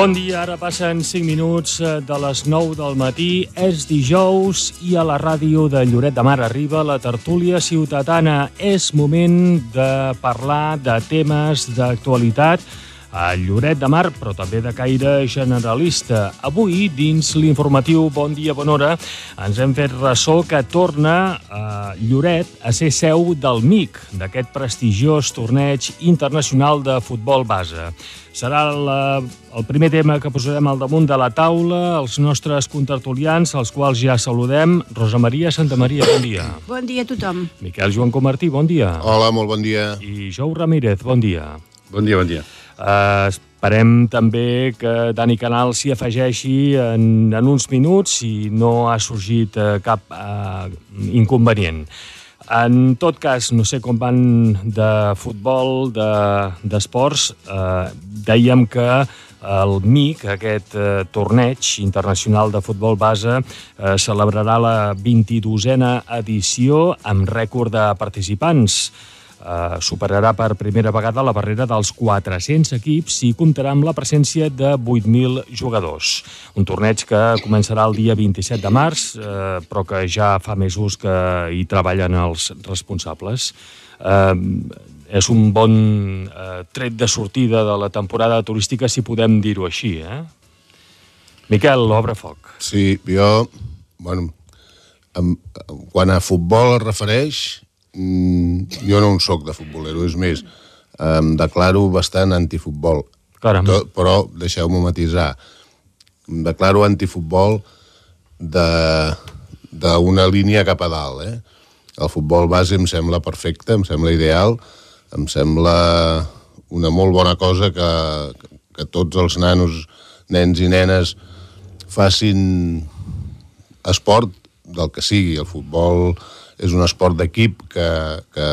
Bon dia, ara passen 5 minuts eh, de les 9 del matí. És dijous i a la ràdio de Lloret de Mar arriba la tertúlia ciutadana. És moment de parlar de temes d'actualitat a Lloret de Mar, però també de caire generalista. Avui, dins l'informatiu Bon Dia, Bona Hora, ens hem fet ressò que torna a Lloret a ser seu del MIC, d'aquest prestigiós torneig internacional de futbol base. Serà la, el primer tema que posarem al damunt de la taula, els nostres contertulians, els quals ja saludem. Rosa Maria Santa Maria, bon dia. Bon dia a tothom. Miquel Joan Comartí, bon dia. Hola, molt bon dia. I Jou Ramírez, bon dia. Bon dia, bon dia. Uh, esperem també que Dani Canal s'hi afegeixi en, en uns minuts si no ha sorgit uh, cap uh, inconvenient. En tot cas, no sé com van de futbol, d'esports, de, eh, dèiem que el MIC, aquest eh, torneig internacional de futbol base, eh, celebrarà la 22a edició amb rècord de participants eh, superarà per primera vegada la barrera dels 400 equips i comptarà amb la presència de 8.000 jugadors. Un torneig que començarà el dia 27 de març, eh, però que ja fa mesos que hi treballen els responsables. Eh, és un bon eh, tret de sortida de la temporada turística, si podem dir-ho així, eh? Miquel, l'obre foc. Sí, jo, bueno, en, quan a futbol es refereix, mm, jo no en sóc de futbolero, és més, em declaro bastant antifutbol. Caram. Tot, però deixeu-me matisar. Em declaro antifutbol d'una línia cap a dalt. Eh? El futbol base em sembla perfecte, em sembla ideal, em sembla una molt bona cosa que, que tots els nanos, nens i nenes facin esport del que sigui. El futbol és un esport d'equip que, que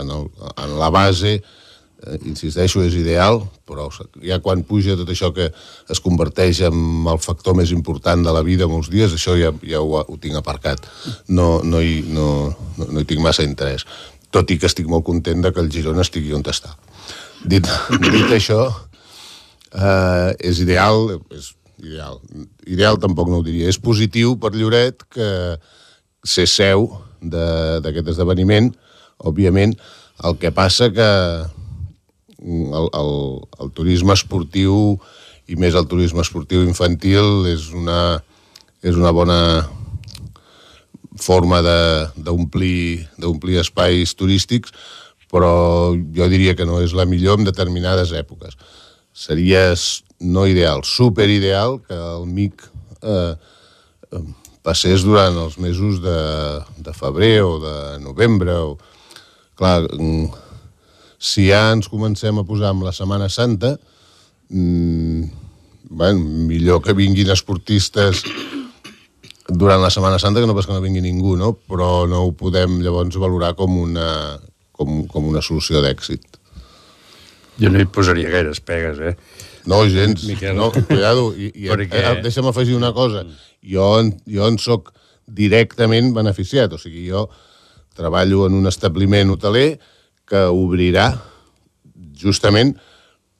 en, el, en la base, eh, insisteixo, és ideal, però ja quan puja tot això que es converteix en el factor més important de la vida molts dies, això ja, ja ho, ho tinc aparcat. No, no, hi, no, no, no hi tinc massa interès. Tot i que estic molt content de que el Girona estigui on està. Dit, dit això, eh, és ideal, és ideal. Ideal tampoc no ho diria. És positiu per Lloret que ser seu d'aquest esdeveniment, òbviament, el que passa que el, el, el turisme esportiu i més el turisme esportiu infantil és una, és una bona forma d'omplir espais turístics, però jo diria que no és la millor en determinades èpoques. Seria no ideal, superideal que el MIC eh, passés durant els mesos de, de febrer o de novembre. O... Clar, mm, si ja ens comencem a posar amb la Setmana Santa, mmm, bueno, millor que vinguin esportistes durant la Setmana Santa que no pas que no vingui ningú, no? però no ho podem llavors valorar com una, com, com una solució d'èxit. Jo no hi posaria gaires pegues, eh? No, gens. Miquel. No, cuidado. I, i Perquè... eh, deixa'm afegir una cosa jo, jo en sóc directament beneficiat. O sigui, jo treballo en un establiment hoteler que obrirà justament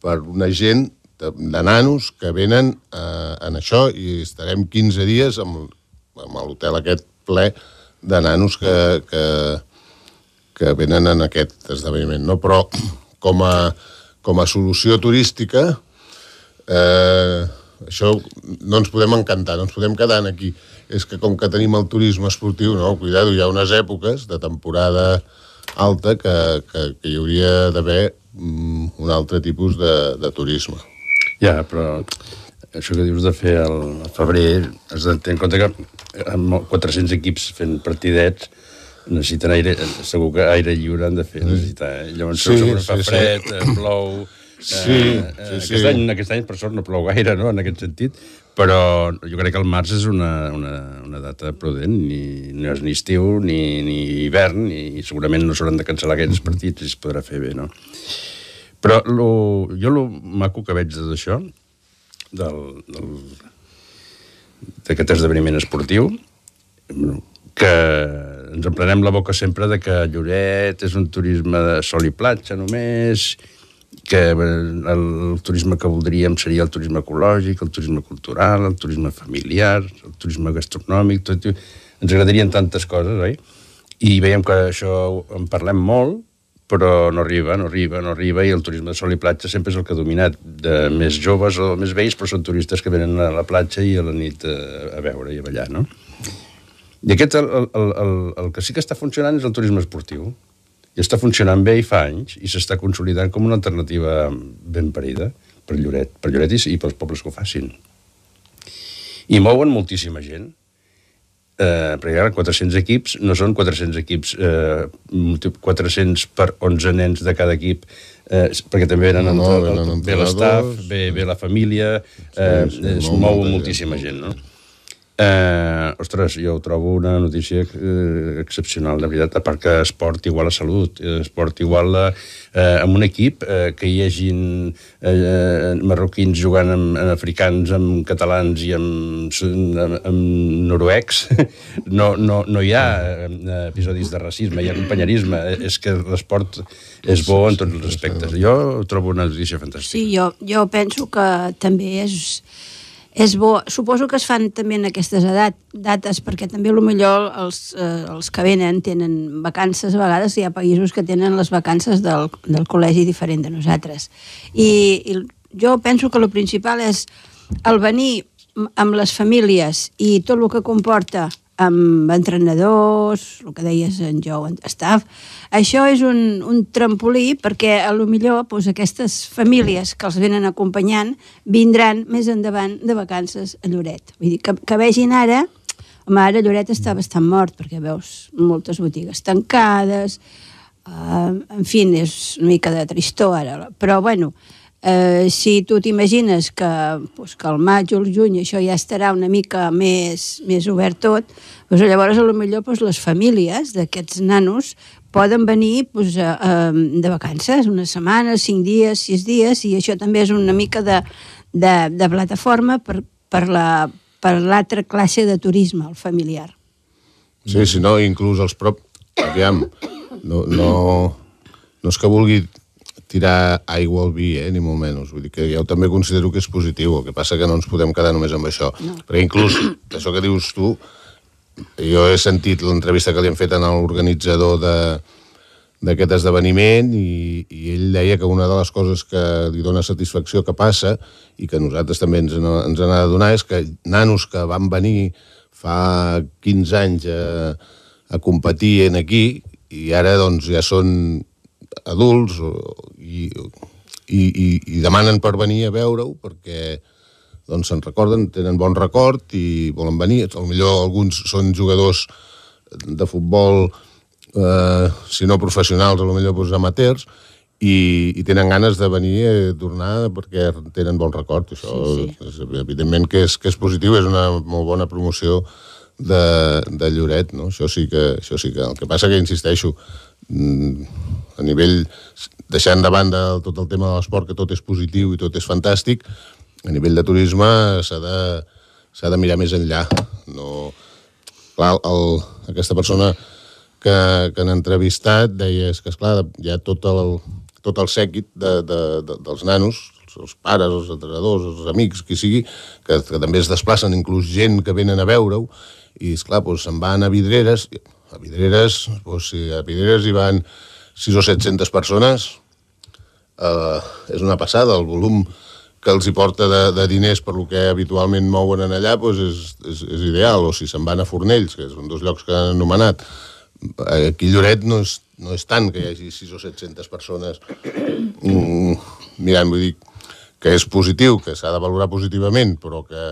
per una gent de, de nanos que venen eh, en això i estarem 15 dies amb, amb l'hotel aquest ple de nanos que, que, que venen en aquest esdeveniment. No? Però com a, com a solució turística eh, això no ens podem encantar, no ens podem quedar aquí. És que com que tenim el turisme esportiu, no, cuidado, hi ha unes èpoques de temporada alta que, que, que hi hauria d'haver mm, un altre tipus de, de turisme. Ja, però això que dius de fer el febrer, has de tenir en compte que amb 400 equips fent partidets necessiten aire, segur que aire lliure han de fer, necessitar, eh? llavors sí, segur que fa sí, fred, sí. plou, Sí, eh, sí, sí. Aquest, any, aquest any, per sort, no plou gaire, no?, en aquest sentit, però jo crec que el març és una, una, una data prudent, ni, no és ni estiu ni, ni hivern, i segurament no s'hauran de cancel·lar aquests partits i es podrà fer bé, no? Però lo, jo el maco que veig d'això, del, del, d'aquest esdeveniment esportiu, que ens emprenem la boca sempre de que Lloret és un turisme de sol i platja només, que el, turisme que voldríem seria el turisme ecològic, el turisme cultural, el turisme familiar, el turisme gastronòmic, tot, ens agradarien tantes coses, oi? I veiem que això en parlem molt, però no arriba, no arriba, no arriba, i el turisme de sol i platja sempre és el que ha dominat de més joves o més vells, però són turistes que venen a la platja i a la nit a, a veure i a ballar, no? I aquest, el, el, el, el que sí que està funcionant és el turisme esportiu. I està funcionant bé i fa anys, i s'està consolidant com una alternativa ben parida per Lloret, per Lloret i, pels pobles que ho facin. I mouen moltíssima gent eh, perquè ara 400 equips no són 400 equips eh, 400 per 11 nens de cada equip eh, perquè també venen no, no, ve l'estaf, ve, ve la família eh, sí, sí, es mou moltíssima gent no? Eh, ostres, jo trobo una notícia eh, excepcional, de veritat, que esport igual a salut, esport igual a, eh, amb un equip eh, que hi hagin eh, marroquins jugant amb, amb africans, amb catalans i amb, amb, amb noruecs, no, no, no hi ha eh, episodis de racisme, hi ha companyerisme, és que l'esport és bo en tots els aspectes. Jo trobo una notícia fantàstica. Sí, jo, jo penso que també és és bo. Suposo que es fan també en aquestes edat, dates, perquè també millor els, eh, els que venen tenen vacances, a vegades hi ha països que tenen les vacances del, del col·legi diferent de nosaltres. I, I jo penso que el principal és el venir amb les famílies i tot el que comporta amb entrenadors, el que deies en Jou, staff, això és un, un trampolí perquè a lo millor doncs, aquestes famílies que els venen acompanyant vindran més endavant de vacances a Lloret. Vull dir, que, que vegin ara Home, ara Lloret està bastant mort, perquè veus moltes botigues tancades, uh, en fi, és una mica de tristor ara, però bueno, Eh, si tu t'imagines que, pues, que al maig o al juny això ja estarà una mica més, més obert tot, doncs llavors a lo millor pues, les famílies d'aquests nanos poden venir pues, a, a, de vacances, una setmana, cinc dies, sis dies, i això també és una mica de, de, de plataforma per, per la per l'altra classe de turisme, el familiar. Sí, si no, inclús els prop... Aviam, no, no, no és que vulgui tirar aigua al vi, eh, ni molt menys. Vull dir que jo també considero que és positiu, el que passa que no ens podem quedar només amb això. No. Perquè inclús, això que dius tu, jo he sentit l'entrevista que li han fet a l'organitzador de d'aquest esdeveniment i, i ell deia que una de les coses que li dona satisfacció que passa i que nosaltres també ens, ens han de donar és que nanos que van venir fa 15 anys a, a competir en aquí i ara doncs ja són adults i, i, i, i demanen per venir a veure-ho perquè doncs se'n recorden, tenen bon record i volen venir. A millor alguns són jugadors de futbol, eh, si no professionals, a lo millor doncs, amateurs, i, i tenen ganes de venir a tornar perquè tenen bon record. Això, sí, sí. És, evidentment que és, que és positiu, és una molt bona promoció de, de Lloret, no? Això sí que, això sí que... El que passa que, insisteixo, a nivell, deixant de banda tot el tema de l'esport, que tot és positiu i tot és fantàstic, a nivell de turisme s'ha de, de mirar més enllà. No, clar, el, aquesta persona que, que han entrevistat deia que, esclar, hi ha tot el, tot el sèquit de, de, de, dels nanos, els, els pares, els entrenadors, els amics, qui sigui, que, que també es desplacen, inclús gent que venen a veure-ho, i, esclar, doncs, se'n van a Vidreres, a Vidreres, doncs, si a Vidreres hi van 6 o 700 persones, eh, és una passada. El volum que els hi porta de, de diners per lo que habitualment mouen en allà doncs és, és, és ideal. O si se'n van a Fornells, que són dos llocs que han anomenat, aquí Lloret no és, no és tant que hi hagi 6 o 700 persones mm, mirant, vull dir, que és positiu, que s'ha de valorar positivament, però que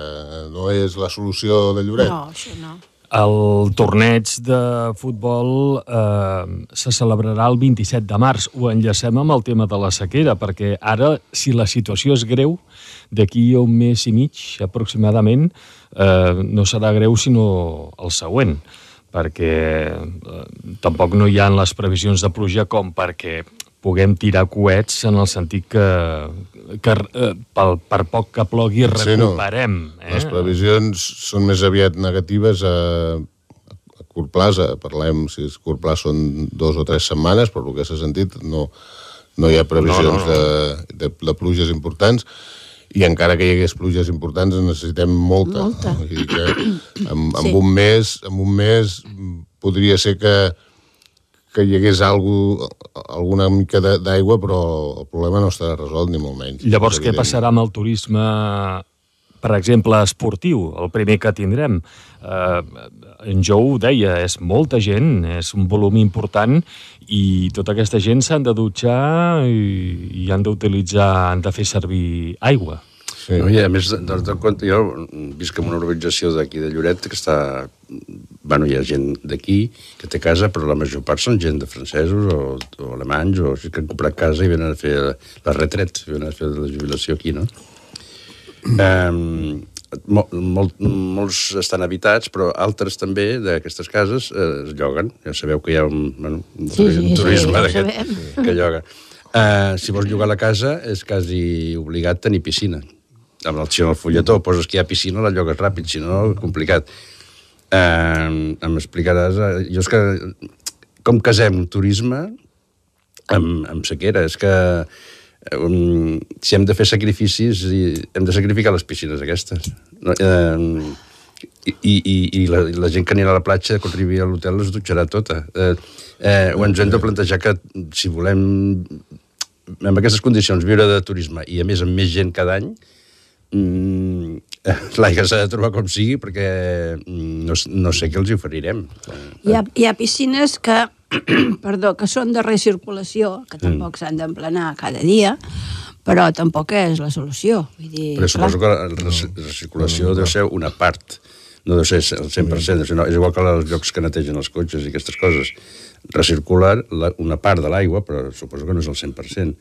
no és la solució de Lloret. No, això no. El torneig de futbol eh, se celebrarà el 27 de març. Ho enllacem amb el tema de la sequera, perquè ara, si la situació és greu, d'aquí a un mes i mig, aproximadament, eh, no serà greu sinó el següent, perquè eh, tampoc no hi ha les previsions de pluja com perquè puguem tirar coets en el sentit que, que eh, pel, per poc que plogui recuperem. Sí, no. eh? Les previsions són més aviat negatives a, a curt plaç, parlem, si és curt plaç són dos o tres setmanes, però el que s'ha sentit no, no hi ha previsions No, no, no. De, de, de pluges importants, i encara que hi hagués pluges importants en necessitem molta. Molta. Vull dir que amb, amb, Sí. un mes, amb un mes podria ser que, que hi hagués algú, alguna mica d'aigua, però el problema no estarà resolt, ni molt menys. Llavors, què passarà amb el turisme, per exemple, esportiu, el primer que tindrem? Eh, en Jo ho deia, és molta gent, és un volum important i tota aquesta gent s'han de dutxar i, i han d'utilitzar, han de fer servir aigua. Sí. No, I a més, de, de, de compte, jo visc en una urbanització d'aquí de Lloret que està... Bueno, hi ha gent d'aquí que té casa, però la major part són gent de francesos o, o alemanys o així que han comprat casa i venen a fer la retret, venen a fer la jubilació aquí, no? Um, mol, mol, molts estan habitats, però altres també d'aquestes cases eh, es lloguen. Ja sabeu que hi ha un, bueno, un, Sí, sí, un sí, turisme ja ho d'aquest que lloga. Uh, si vols llogar la casa és quasi obligat tenir piscina. Amb el, si en el fulletó poses que hi ha piscina, la llogues ràpid, si no, complicat. Uh, em explicaràs... Uh, jo és que, com casem turisme amb, amb sequera? És que um, si hem de fer sacrificis, hem de sacrificar les piscines aquestes. No, uh, i, i, i la, la gent que anirà a la platja, quan arribi a l'hotel, es dutxarà tota. Eh, eh, o ens hem de plantejar que si volem amb aquestes condicions viure de turisme i a més amb més gent cada any mm, l'aigua s'ha de trobar com sigui perquè mm, no, no sé què els oferirem. Hi ha, hi ha piscines que, perdó, que són de recirculació, Mm. que tampoc s'han d'emplenar cada dia, però tampoc és la solució. Vull dir, Però suposo que la recirculació deu ser una part, no deu ser el 100%, sinó, és igual que els llocs que netegen els cotxes i aquestes coses. Recircular la, una part de l'aigua, però suposo que no és el 100%.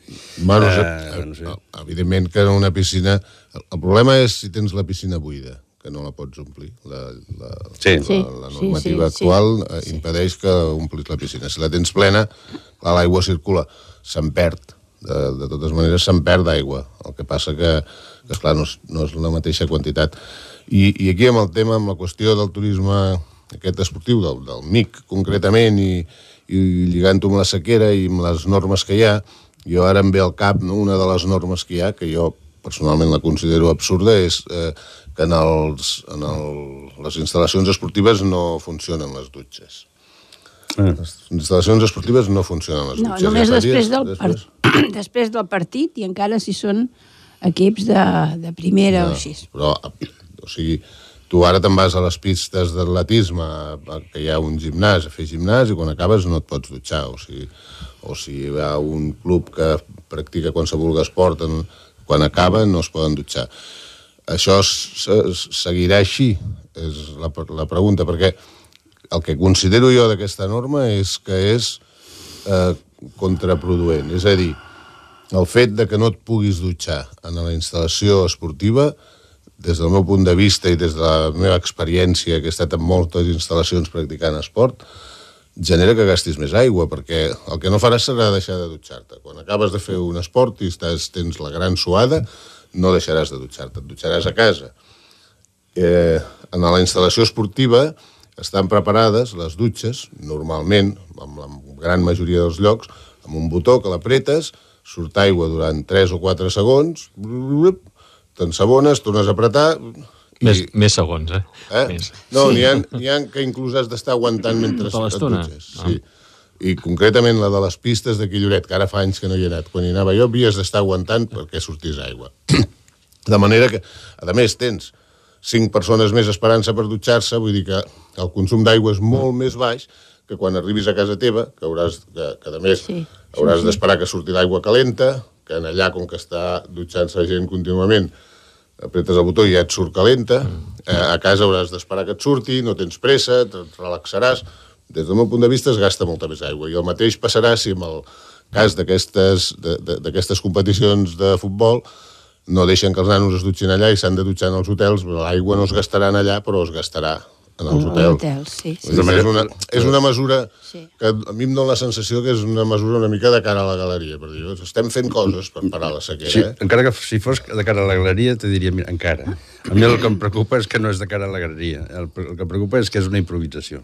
Bueno, Eh, eh, no sé. evidentment que en una piscina... El, problema és si tens la piscina buida, que no la pots omplir. La, la, Sí. la, Sí, la sí, normativa sí, sí. actual eh, impedeix que omplis la piscina. Si la tens plena, l'aigua circula, se'n perd. De, de totes maneres, se'n perd d'aigua. El que passa que, que esclar, no és, no és la mateixa quantitat. I, I aquí amb el tema, amb la qüestió del turisme aquest esportiu, del, del MIC concretament, i, i lligant-ho amb la sequera i amb les normes que hi ha, jo ara em ve al cap no, una de les normes que hi ha, que jo personalment la considero absurda, és eh, que en, els, en el, les instal·lacions esportives no funcionen les dutxes. Eh. Les instal·lacions esportives no funcionen les No, dutxes. només Ja fa després del, par... després del partit i encara si són equips de, de primera o així. Però, o sigui, tu ara te'n vas a les pistes d'atletisme, que hi ha un gimnàs, a fer gimnàs, i quan acabes no et pots dutxar. O sigui, o si hi ha un club que practica qualsevol esport, quan acaba no es poden dutxar. Això seguirà així? És la, la pregunta, perquè el que considero jo d'aquesta norma és que és eh, contraproduent. És a dir, el fet de que no et puguis dutxar en la instal·lació esportiva, des del meu punt de vista i des de la meva experiència, que he estat en moltes instal·lacions practicant esport, genera que gastis més aigua, perquè el que no faràs serà deixar de dutxar-te. Quan acabes de fer un esport i estàs, tens la gran suada, no deixaràs de dutxar-te, et dutxaràs a casa. Eh, en la instal·lació esportiva estan preparades les dutxes, normalment, amb la gran majoria dels llocs, amb un botó que l'apretes, surt aigua durant 3 o 4 segons, t'ensabones, tornes a apretar... Més, més segons, eh? Eh? Més. No, n'hi ha, ha que inclús has d'estar aguantant mentre Tota et l'estona? dutxes. Sí. I concretament la de les pistes d'aquí Lloret, que ara fa anys que no hi he anat. Quan hi anava jo havies d'estar aguantant perquè sortís aigua. De manera que, a més, tens cinc persones més esperant-se per dutxar-se, vull dir que el consum d'aigua és molt més baix que quan arribis a casa teva, que hauràs, que, que a més Sí, hauràs d'esperar que surti l'aigua calenta, que en allà, com que està dutxant-se gent contínuament, apretes el botó i ja et surt calenta, eh, a casa hauràs d'esperar que et surti, no tens pressa, et relaxaràs. Des del meu punt de vista es gasta molta més aigua. I el mateix passarà si en el cas d'aquestes competicions de futbol no deixen que els nanos es dutxin allà i s'han de dutxar en els hotels, l'aigua no es gastarà allà, però es gastarà en els hotels. hotels, sí, sí. És una, és una mesura Sí. que a mi em dona la sensació que és una mesura una mica de cara a la galeria, per dir, estem fent coses per parar la sequera, Sí, eh? encara que si fos de cara a la galeria, te diria, mira, encara. A mi el que em preocupa és que no és de cara a la galeria. El, el que em preocupa és que és una improvisació.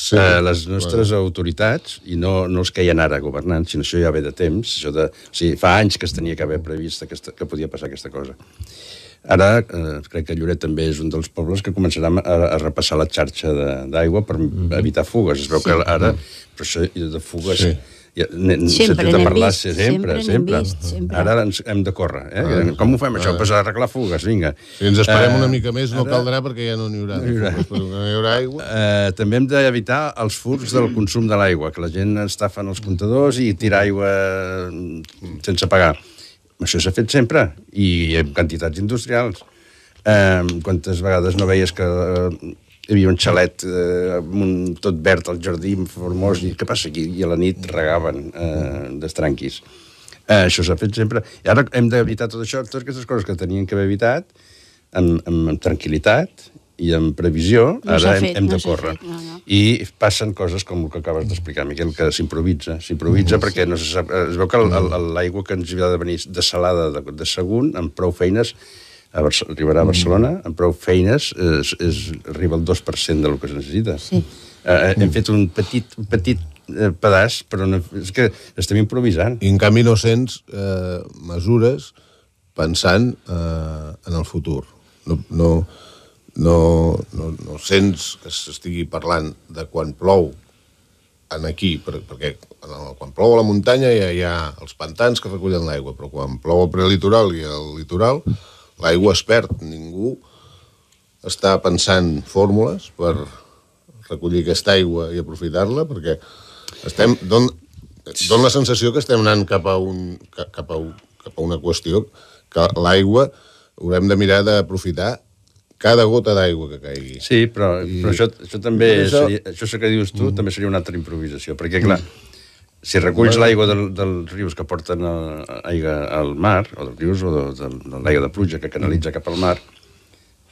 Sí. eh, les nostres autoritats, i no, no els que hi ha ara governant, sinó això ja ve de temps, això de, o sigui, fa anys que es tenia que haver previst aquesta, que podia passar aquesta cosa. Ara, eh, crec que Lloret també és un dels pobles que començarà a, a repassar la xarxa de- d'aigua per evitar fugues. Es veu que ara, però això de fugues... Sí. Ja, Sempre n'hem parlar vist, sempre, sempre sempre. n'hem vist, sempre. Ara ens hem de córrer, eh? Com ho fem, això? Pues a arreglar fugues, vinga. Si ens esperem Eh, una mica més no ara- caldrà perquè ja no n'hi haurà. No hi haurà, no hi haurà aigua. Eh, també hem d'evitar els furs del consum de l'aigua, que la gent estafa en els comptadors i tira aigua mm, sense pagar. Això s'ha fet sempre, i en quantitats industrials. Eh, quantes vegades no veies que eh, hi havia un xalet eh, amb un, tot verd al jardí, formós, i què passa aquí? I a la nit regaven eh, d'estranquis. Eh, això s'ha fet sempre. I ara hem d'evitar tot això, totes aquestes coses que tenien que haver evitat, amb, amb, amb tranquil·litat i amb previsió, No ara hem, fet, hem no de s'ha córrer. fet, no, no. I passen coses com el que acabes d'explicar, Miquel, que s'improvisa. S'improvisa Mm, perquè no se sap, es veu que el- el- l'aigua que ens havia de venir desalada de, de Sagunt, amb prou feines, a Barce arribarà a Barcelona, amb prou feines, és, és, arriba al 2% del que es necessita. Sí. Eh, hem fet un petit, un petit eh, pedaç, però no, és que estem improvisant. I en canvi no sents eh, mesures pensant eh, en el futur. No, no, no, no, no sents que s'estigui parlant de quan plou en aquí, per, perquè quan plou a la muntanya ja hi ha els pantans que recullen l'aigua, però quan plou al prelitoral i al litoral, l'aigua es perd. Ningú està pensant fórmules per recollir aquesta aigua i aprofitar-la, perquè estem... Don, don la sensació que estem anant cap a, un, ca- cap a, un, cap a una qüestió que l'aigua haurem de mirar d'aprofitar cada gota d'aigua que caigui. Sí, però, I- però això, això també, Tot això... Seria, això que dius tu, mm. també seria una altra improvisació, perquè, clar, si reculls l'aigua del, dels rius que porten a, aigua al mar, o dels rius, o de, de, de l'aigua de pluja que canalitza cap al mar,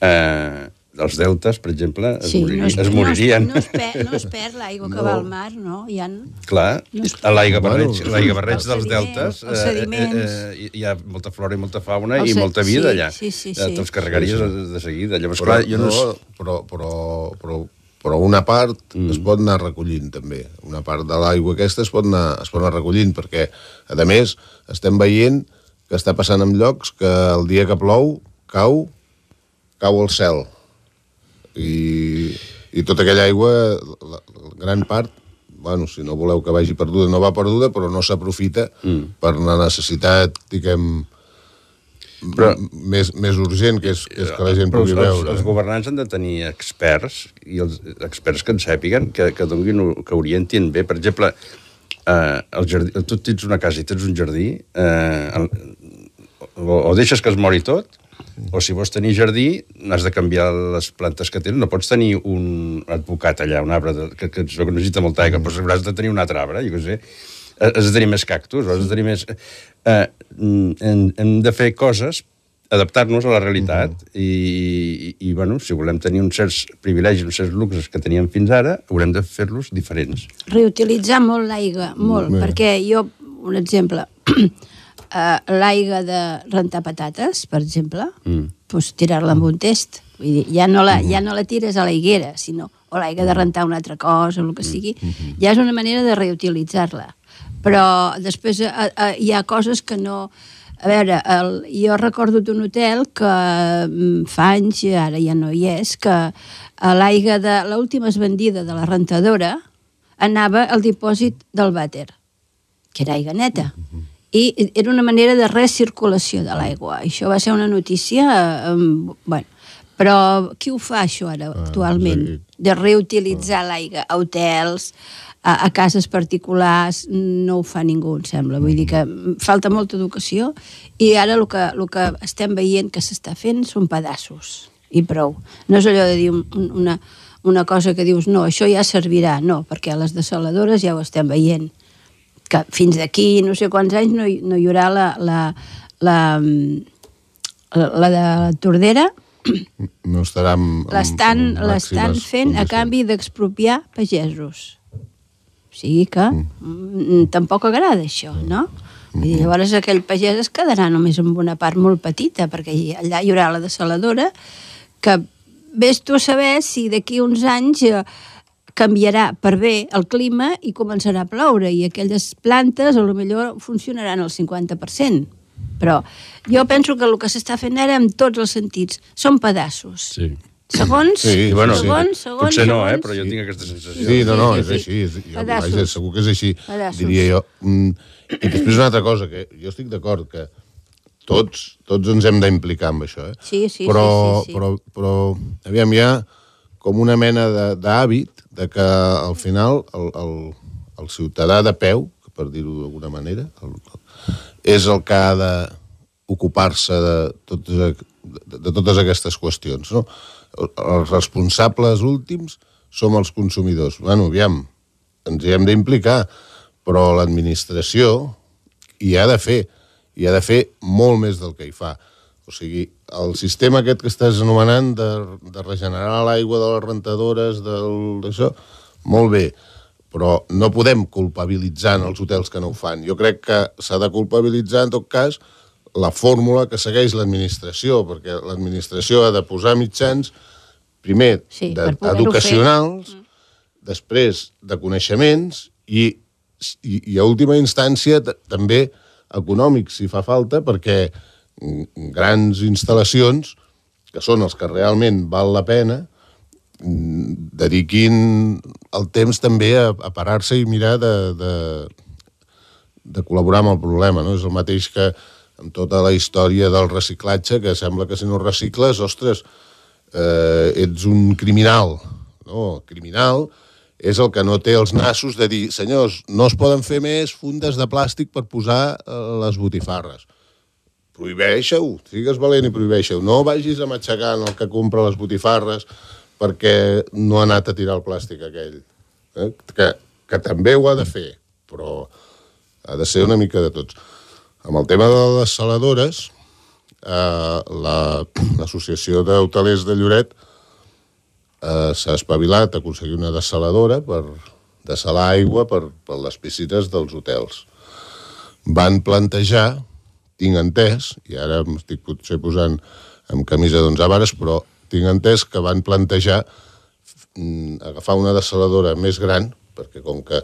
eh, els deltes, per exemple, es, Sí, moririen, no es, es moririen. No es, no es, per, no es perd l'aigua que va al mar, no? Hi ha... Clar, No l'aigua barreig, Bueno, barreig els dels deltes eh, sediments. eh, eh, hi ha molta flora i molta fauna Els i molta vida sí, allà. sí, sí, Eh, sí. Te'ls carregaries de, de seguida. Llavors, Però, clar, jo no... no, però, però, però, però una part mm. es pot anar recollint també. Una part de l'aigua aquesta es pot, anar, es pot anar recollint perquè, a més, estem veient que està passant en llocs que el dia que plou cau, cau al cel. I, i tota aquella aigua, la, la gran part, bueno, si no voleu que vagi perduda, no va perduda, però no s'aprofita mm. per una necessitat, diguem, Però- més, més urgent, que és, que és que la gent pugui els, veure. els governants han de tenir experts, i els experts que en sàpiguen, que, que donin, que orientin bé. Per exemple, eh, el jardí, tu tens una casa i tens un jardí, eh, el, o, o deixes que es mori tot, o si vols tenir jardí, has de canviar les plantes que tens. No pots tenir un advocat allà, un arbre de, que, que necessita molta aigua, però hauràs de tenir un altre arbre, jo què sé. Has de tenir més cactus, has de tenir més... Eh, mm, hem, hem de fer coses adaptar-nos a la realitat i, i, i, bueno, si volem tenir uns certs privilegis, uns certs luxes que teníem fins ara, haurem de fer-los diferents. reutilitzar molt l'aigua, molt, Bé. perquè jo, un exemple, uh, l'aigua de rentar patates, per exemple, mm. pues, tirar-la amb un test. Vull dir, ja no, la, ja no la tires a la higuera, sinó o l'aigua de rentar una altra cosa, o el que sigui, ja és una manera de reutilitzar-la. Però després uh, uh, hi ha coses que no... A veure, el, jo recordo d'un hotel que mm, fa anys, ara ja no hi és, que a l'aigua de l'última esbandida de la rentadora anava al dipòsit del vàter, que era aigua neta. I era una manera de recirculació de l'aigua. Això va ser una notícia... Eh, bueno, però qui ho fa, això, ara, actualment? sí. De reutilitzar l'aigua a hotels, a, a cases particulars, no ho fa ningú, em sembla. Vull dir que falta molta educació i ara el que, el que estem veient que s'està fent són pedaços i prou. No és allò de dir un, un- una, una cosa que dius, no, això ja servirà. No, perquè a les desaladores ja ho estem veient que fins d'aquí no sé quants anys no hi, no hi haurà la, la, la, la, la de Tordera, No estarà amb, l'estan amb l'estan màximes fent a canvi d'expropiar pagesos. O sigui que mm. tampoc agrada això, no? Vull dir, llavors aquell pagès es quedarà només amb una part molt petita, perquè allà hi haurà la desaladora, que vés tu a saber si d'aquí uns anys eh, canviarà per bé el clima i començarà a ploure i aquelles plantes a lo millor funcionaran al 50%. Però jo penso que el que s'està fent ara en tots els sentits són pedaços. Sí. Segons, Sí, I bueno, segons, segons, potser no, eh, segons. però jo tinc aquesta sensació. Sí, no, no, Sí, és sí, així. És, jo, vaja, segur que és així, Pedaços. diria jo. Mm, I després una altra cosa, que jo estic d'acord que tots, tots ens hem d'implicar amb això, eh? Sí, sí, però, sí, sí, sí. Però, però, aviam, hi ha com una mena de- d'hàbit de, que al final el, el, el ciutadà de peu, per dir-ho d'alguna manera, el, és el que ha d'ocupar-se de, totes, de, de totes aquestes qüestions. No? Els responsables últims som els consumidors. Bueno, aviam, ens hi hem d'implicar, però l'administració hi ha de fer, hi ha de fer molt més del que hi fa. O sigui, el sistema aquest que estàs anomenant de, de regenerar l'aigua de les rentadores, d'això, molt bé, però no podem culpabilitzar en els hotels que no ho fan. Jo crec que s'ha de culpabilitzar, en tot cas, la fórmula que segueix l'administració, perquè l'administració ha de posar mitjans, primer, Sí, educacionals, després de coneixements i, i, i a última instància també econòmics, si fa falta, perquè mm, grans instal·lacions, que són els que realment val la pena, dediquin el temps també a, a parar-se i mirar de, de, de col·laborar amb el problema. No? És el mateix que amb tota la història del reciclatge, que sembla que si no recicles, ostres, eh, ets un criminal. No, criminal és el que no té els nassos de dir senyors, no es poden fer més fundes de plàstic per posar eh, les botifarres. Prohibeixeu, sigues valent i prohibeixeu. No vagis a matxacar en el que compra les botifarres perquè no ha anat a tirar el plàstic aquell. Eh? Que, que també ho ha de fer, però ha de ser una mica de tots. Amb el tema de les saladores, eh, la- l'Associació d'Hotelers de Lloret eh, s'ha espavilat a aconseguir una dessaladora per dessalar aigua per, per les piscines dels hotels. Van plantejar, tinc entès, i ara m'estic potser posant amb camisa d'onze vares, però tinc entès que van plantejar mm, agafar una dessaladora més gran, perquè com que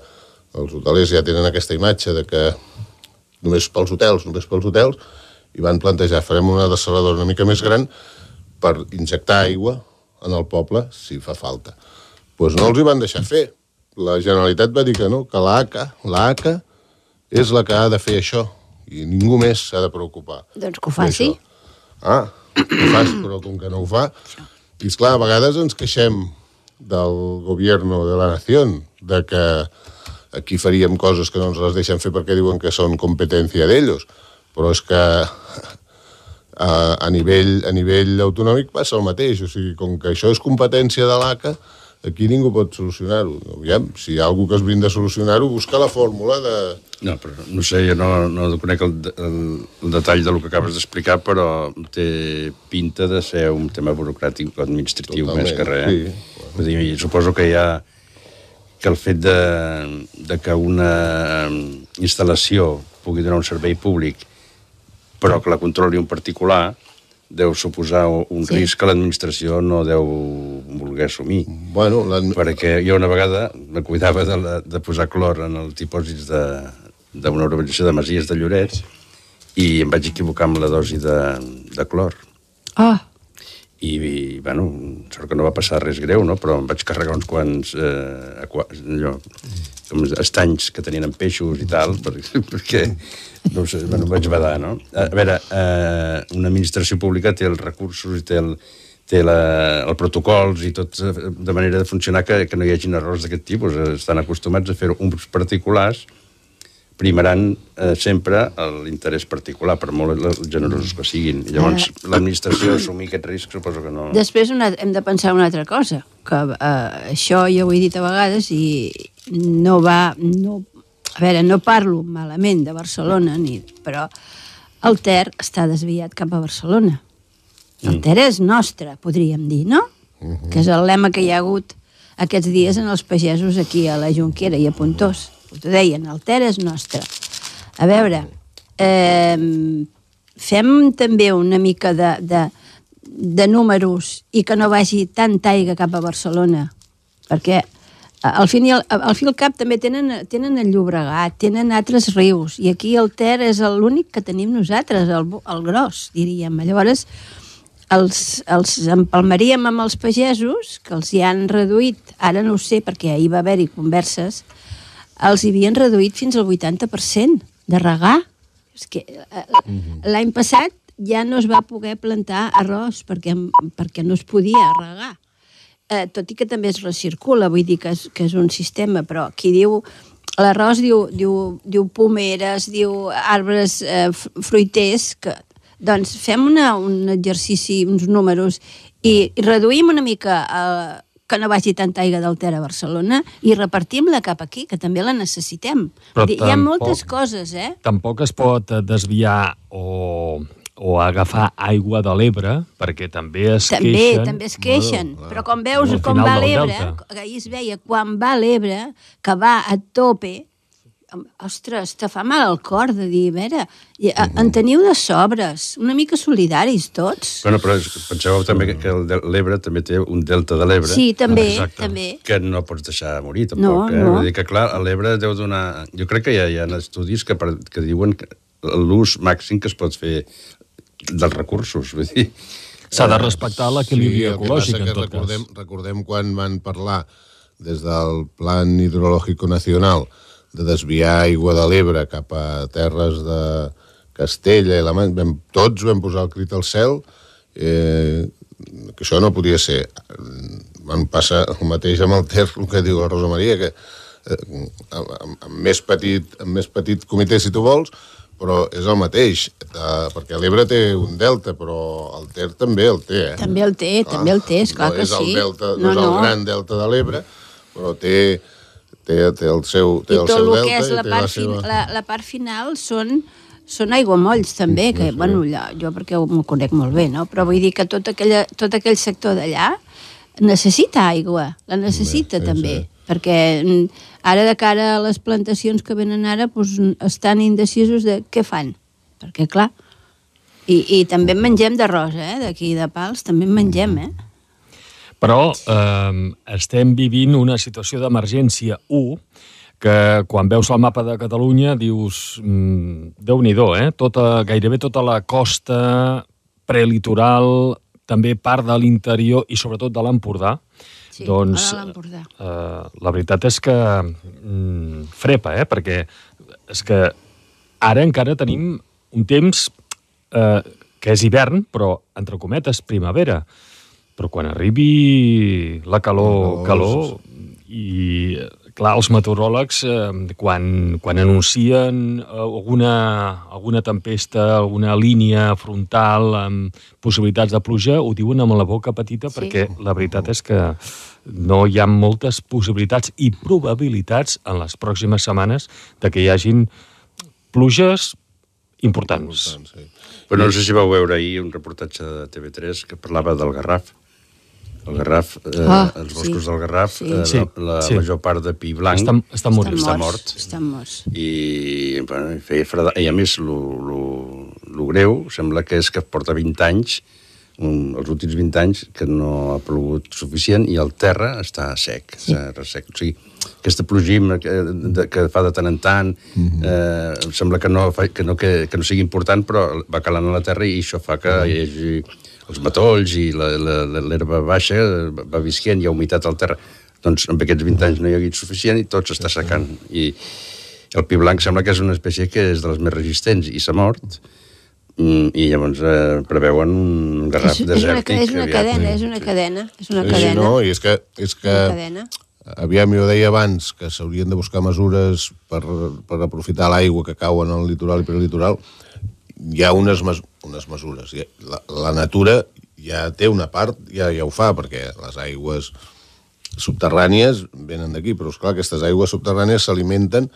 els hotelers ja tenen aquesta imatge de que només pels hotels, només pels hotels, i van plantejar, farem una dessaladora una mica més gran per injectar aigua en el poble si fa falta. Doncs pues no els hi van deixar fer. La Generalitat va dir que no, que l'ACA, l'ACA és la que ha de fer això i ningú més s'ha de preocupar. Doncs que ho faci. Ah, que ho faci, però com que no ho fa... I esclar, a vegades ens queixem del govern de la nació, de que aquí faríem coses que no ens les deixen fer perquè diuen que són competència d'ells, però és que a, a, nivell, a nivell autonòmic passa el mateix, o sigui, com que això és competència de l'ACA, aquí ningú pot solucionar-ho. Aviam, si hi ha algú que es brinda a solucionar-ho, busca la fórmula de... No, però no sé, jo no, no conec el, el, el detall del que acabes d'explicar, però té pinta de ser un tema burocràtic o administratiu Totalment, més que res. sí. Eh? Vull dir, suposo que hi ha que el fet de, de que una instal·lació pugui donar un servei públic però que la controli un particular deu suposar un Sí. risc que l'administració no deu voler assumir. Bueno. Perquè jo una vegada me cuidava de, la, de posar clor en els dipòsits de- d'una urbanització de Masies de Lloret i em vaig equivocar amb la dosi de, de clor. Oh, I, i, bueno, sort que no va passar res greu, no? però em vaig carregar uns quants eh, aqua, allò, com estanys que tenien amb peixos i tal, perquè, perquè no sé, bueno, vaig badar, no? A veure, eh, una administració pública té els recursos i té el, té la, el protocols i tot eh, de manera de funcionar que, que no hi hagin errors d'aquest tipus. Estan acostumats a fer uns particulars primaran eh, sempre l'interès particular, per molt generosos que siguin. I llavors, l'administració assumir aquest risc suposo que no... Després una, hem de pensar una altra cosa, que eh, això ja ho he dit a vegades i no va... No, a veure, no parlo malament de Barcelona, ni, però el Ter està desviat cap a Barcelona. El Ter és nostre, podríem dir, no? Que és el lema que hi ha hagut aquests dies en els pagesos aquí a la Junquera i a Pontós. Ho deien, el Ter és nostre. A veure, eh, fem també una mica de, de, de números i que no vagi tanta aigua cap a Barcelona, perquè al, fin i al, al fi al cap també tenen, tenen el Llobregat, tenen altres rius, i aquí el Ter és l'únic que tenim nosaltres, el, el gros, diríem. Llavors, els, els empalmaríem amb els pagesos, que els hi han reduït, ara no ho sé perquè ahir va haver-hi converses, els hi havien reduït fins al 80% de regar. És que eh, l'any passat ja no es va poder plantar arròs perquè, perquè no es podia regar. Eh, tot i que també es recircula, vull dir que és, que és un sistema, però qui diu l'arròs diu, diu, diu pomeres, diu arbres eh, fruiters, que, doncs fem una, un exercici, uns números, i, i reduïm una mica eh, que no vagi tanta aigua del Ter a Barcelona i repartim-la cap aquí, que també la necessitem. Però Dir, Hi ha tampoc- moltes coses, eh? Tampoc es pot eh, desviar o, o agafar aigua de l'Ebre, perquè també es També, queixen... també es queixen. Bueno, però com veus com va l'Ebre, ahir es veia quan va l'Ebre, que va a tope, ostres, te fa mal al cor de dir, a veure, i, a, en teniu de sobres, una mica solidaris tots. Bueno, però penseu també que, el l'Ebre també té un delta de l'Ebre Sí, també, Exacte. també. que no pots deixar morir, tampoc. No, eh? no. Vull dir que, clar, a l'Ebre deu donar... Jo crec que hi ha, hi ha estudis que, per, que diuen que l'ús màxim que es pot fer dels recursos, vull dir... S'ha de respectar l'equilibri el que ecològic, en que tot recordem, cas. recordem quan van parlar des del Plan Hidrològico Nacional de desviar aigua de l'Ebre cap a terres de Castella i la Man... Vam, tots vam posar el crit al cel eh, que això no podia ser. Van passar el mateix amb el Ter, el que diu la Rosa Maria, que eh, amb, amb, més petit, amb més petit comitè, si tu vols, però és el mateix, eh, perquè l'Ebre té un delta, però el Ter també el té, eh? També el té, també el té, esclar no que és sí. El delta, no, No, és el gran delta de l'Ebre, però té, té, té el seu, té I el tot seu el delta que és la part, la seva... la, la part final són són aiguamolls també, que, bueno, allà, jo perquè ho conec molt bé, no? però vull dir que tot, aquella, tot aquell sector d'allà necessita aigua, la necessita sí, també, sí. perquè mm, ara de cara a les plantacions que venen ara doncs, estan indecisos de què fan, perquè clar, i, i també en mengem d'arròs, eh? d'aquí de Pals, també en mengem, eh? Però eh, estem vivint una situació d'emergència 1 que quan veus el mapa de Catalunya dius, mm, déu-n'hi-do, eh? Tota, gairebé tota la costa prelitoral, també part de l'interior i sobretot de l'Empordà, Sí, doncs eh, la veritat és que mm, frepa, eh? perquè és que ara encara tenim un temps eh, que és hivern, però, entre cometes, primavera. Però quan arribi la calor, La calor, calor i, clar, els meteoròlegs, eh, quan, quan anuncien alguna, alguna tempesta, alguna línia frontal amb possibilitats de pluja, ho diuen amb la boca petita Sí. perquè la veritat és que no hi ha moltes possibilitats i probabilitats en les pròximes setmanes de que hi hagin pluges importants. Important, sí. Però no sé si vau veure ahir un reportatge de TV3 que parlava del Garraf. El Garraf, eh, Ah, els sí. boscos del Garraf, Sí. eh, Sí, la, la sí. major part de pi blanc Estan, estan morint. Està mort. Estan morts. i, bueno, i feia freda... I a més, el greu sembla que és que porta 20 anys, un, els últims 20 anys, que no ha plogut suficient i el terra està sec, sí. està ressec. O sigui, aquesta plogim que, de, que fa de tant en tant, eh, em sembla que no, fa, que, no, que, que no sigui important, però va calant a la terra i això fa que hi hagi els matolls i l'herba baixa va visquent, hi ha humitat al terra. Doncs amb aquests 20 anys no hi ha hagut suficient i tot s'està secant. I el pi blanc sembla que és una espècie que és de les més resistents i s'ha mort. Mm, I llavors eh, preveuen un garraf És, és, una, desèrtic. és una aviat. cadena, és una cadena, és una Sí, sí, cadena. no, i és que, és que Una cadena. aviam, jo deia abans que s'haurien de buscar mesures per, per aprofitar l'aigua que cau en el litoral i prelitoral. Hi ha unes, mes unes mesures. La, la natura ja té una part, ja, ja ho fa, perquè les aigües subterrànies venen d'aquí, però esclar, aquestes aigües subterrànies s'alimenten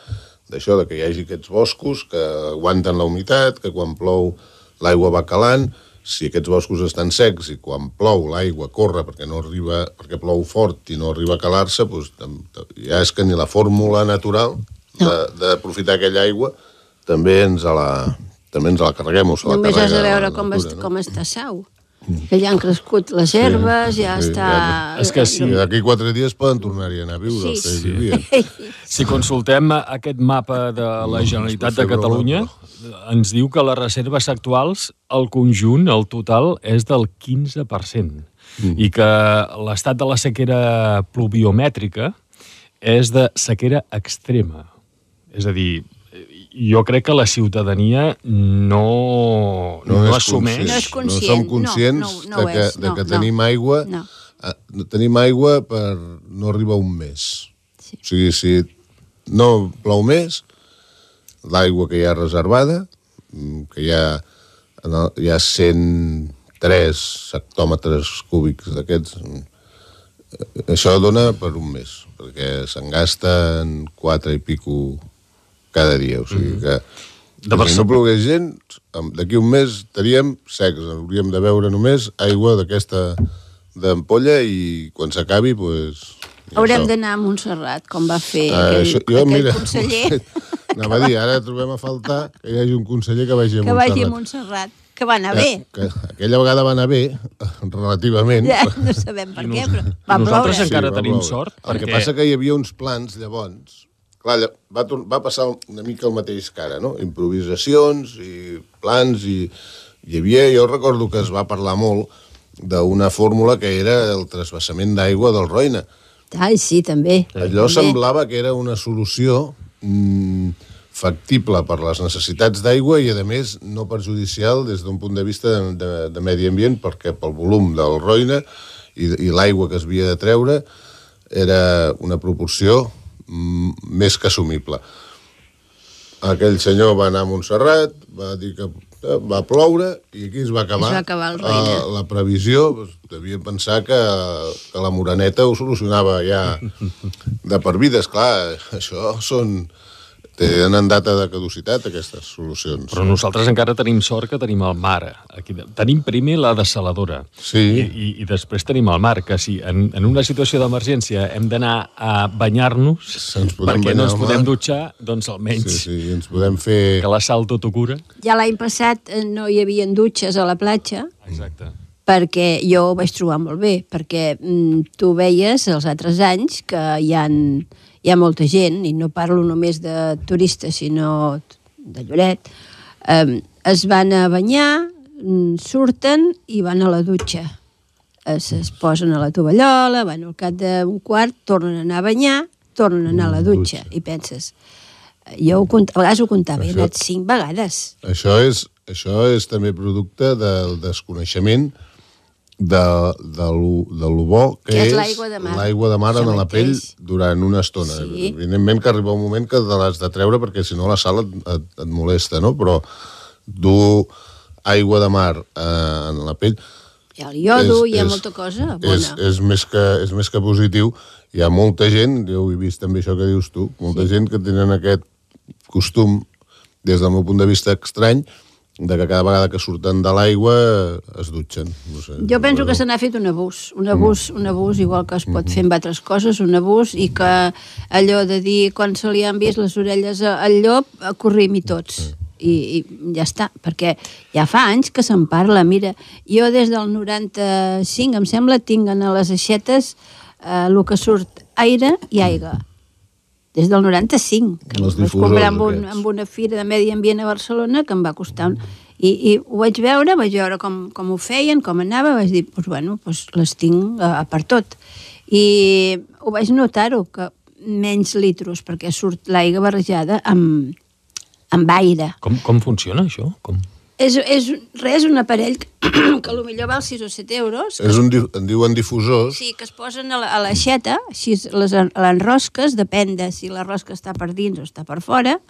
d'això, de que hi hagi aquests boscos que aguanten la humitat, que quan plou l'aigua va calant, si aquests boscos estan secs i quan plou l'aigua corre perquè no arriba, perquè plou fort i no arriba a calar-se, doncs, ja és que ni la fórmula natural de- d'aprofitar aquella aigua també ens la, també ens la carreguem o se la Només has de veure com, natura, est, no? com està Sau. Que ja han crescut les herbes, ja sí, està... ja- És que sí. D'aquí quatre dies poden tornar-hi a anar a viure, Sí, sí. vivien. Si consultem aquest mapa de la Generalitat de Catalunya, ens diu que les reserves actuals, el conjunt, el total, és del 15%. I que l'estat de la sequera pluviomètrica és de sequera extrema. És a dir, jo crec que la ciutadania no, no, no assumeix... No és conscient, No som no, conscients no, no ho de que, és, de no, que no. tenim aigua No. eh, tenim aigua per no arribar un mes. Sí. O sigui, si no plou més, l'aigua que hi ha reservada, mm, que hi ha, hi ha 103 hectòmetres cúbics d'aquests, eh, això dona per un mes, perquè se'n gasta en 4 i pico cada dia. O sigui que, De que si no plogués gens, em- d'aquí un mes estaríem secs, hauríem de beure només aigua d'aquesta d'ampolla i quan s'acabi, doncs... i Haurem això. d'anar a Montserrat, com va fer Ah, aquell, això, jo, aquell mira, conseller anava a dir, ara trobem a faltar que hi hagi un conseller que vagi a que Montserrat. vagi a Montserrat, que va anar bé. Que, que aquella vegada va anar bé, relativament. Ja, no sabem per què, però va nosaltres ploure. encara va tenim ploure. sort, El que perquè- passa que hi havia uns plans, llavors, clar, va, va passar una mica el mateix que ara, no? Improvisacions i plans i hi havia, jo recordo que es va parlar molt d'una fórmula que era el trasbassament d'aigua del Roine. Ai, sí, també. Allò també. semblava que era una solució mm, factible per les necessitats d'aigua i, a més, no perjudicial des d'un punt de vista de, de, de medi ambient, perquè pel volum del Roine i, i l'aigua que es havia de treure era una proporció més que assumible. Aquell senyor va anar a Montserrat, va dir que eh, va ploure i aquí es va acabar, Es va acabar el eh, la previsió. Doncs, devien pensar que, que la Moraneta ho solucionava ja de per vida. Esclar, això són... Tenen data de caducitat, aquestes solucions. Però nosaltres encara tenim sort que tenim el mar. Aquí, tenim primer la desaladora Sí. i, i, i després tenim el mar, que si en, en una situació d'emergència hem d'anar a banyar-nos perquè banyar no ens podem dutxar, doncs almenys Sí, sí, ens podem fer... que la sal tot ho cura. Ja l'any passat eh, no hi havia dutxes a la platja, Exacte. perquè jo ho vaig trobar molt bé, perquè mm, tu veies els altres anys que hi ha, hi ha molta gent, i no parlo només de turistes, sinó de Lloret, eh, es van a banyar, mm, surten i van a la dutxa. Es, es posen a la tovallola, van al cap d'un quart, tornen a anar a banyar, tornen a anar a la dutxa, i penses... Jo ho, cont- a vegades ho comptava, he Això- anat cinc vegades. Això és, això és també producte del desconeixement de, de, lo, de lo bo que, Que és és l'aigua de mar. l'aigua de mar en la pell durant una estona. Sí. Evidentment que arriba un moment que te l'has de treure perquè si no la sal et, et, et molesta, no? Però dur aigua de mar eh, en la pell Hi ha el iodo, És- hi ha és- molta cosa és, bona. és, més que, és més que positiu. Hi ha molta gent, jo he vist també això que dius tu, molta sí. gent que tenen aquest costum, des del meu punt de vista estrany, de que cada vegada que surten de l'aigua es dutxen. No sé, Jo penso que se n'ha fet un abús, un abús, un abús, igual que es pot fer amb altres coses, un abús, i que allò de dir quan se li han vist les orelles al llop, eh, corrim-hi tots. I, I ja està, perquè ja fa anys que se'n parla. Mira, jo des del 95, em sembla, tinc a les aixetes eh, el que surt aire i aigua. Des del 95, que Els em vaig comprar amb, un, amb una fira de medi ambient a Barcelona que em va costar un... I, i ho vaig veure, vaig veure com, com ho feien, com anava, vaig dir, doncs bueno, doncs les tinc a, a per tot. I ho vaig notar-ho, que menys litros, perquè surt l'aigua barrejada amb, amb aire. Com, com funciona això? Com? És, és res, un aparell que, que potser val 6 o 7 euros, És un, en diuen difusors, Sí, que es posen a la- a l'aixeta, així es- les en- l'enrosques, depèn de si la rosca està per dins o està per fora,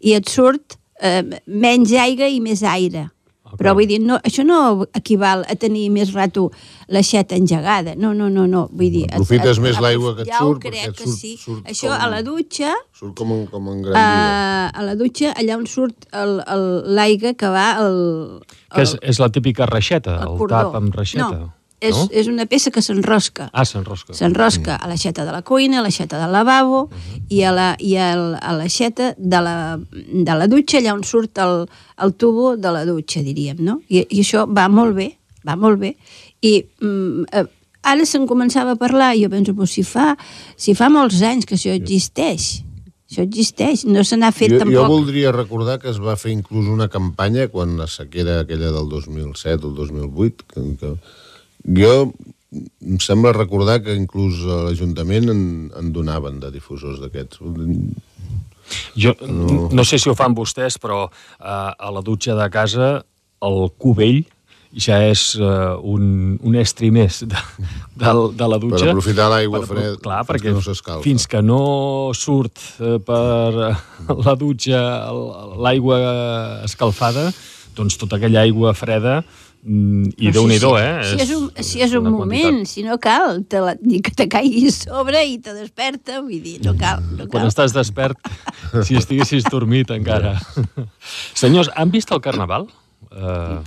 i et surt eh, menys aigua i més aire. Ok. Però vull dir, no, això no equival a tenir més rato l'aixeta engegada. No, no, no, no. Vull dir, Aprofites et- més l'aigua que et ja ho surt, perquè crec et que surt- sí. surt això com- a la dutxa, surt com, un, com en gran a, vida. a la dutxa, allà on surt el- el- l'aigua que va al... Que és, és la típica reixeta, el cordó. tap amb reixeta. No, és, és una peça que s'enrosca. Ah, s'enrosca. S'enrosca a l'aixeta de la cuina, a l'aixeta del lavabo i a la- i al- a l'aixeta de, la, de la dutxa, allà on surt el, el tubo de la dutxa, diríem, no? I, I això va molt bé va molt bé. I mm, eh, ara se'n començava a parlar i jo penso, pues, si, fa, si fa molts anys que això existeix, això existeix, no se n'ha fet jo, tampoc... jo voldria recordar que es va fer inclús una campanya quan la sequera aquella del 2007 o el 2008, que, que jo em sembla recordar que inclús a l'Ajuntament en, en donaven de difusors d'aquests. Jo no. no sé si ho fan vostès, però uh, a la dutxa de casa el cubell ja és uh, un, un estri més de, de, de la dutxa. Per aprofitar l'aigua freda clar, fins perquè que no s'escalfa. Fins que no surt uh, per la dutxa l'aigua escalfada, doncs tota aquella aigua freda mm, i déu nhi si, eh? Si és un, si és un moment, quantitat. si no cal, te la, ni que te caigui a sobre i te desperta, vull dir, no cal. No cal. Quan estàs despert, si estiguessis dormit encara. Senyors, han vist el Carnaval? Uh,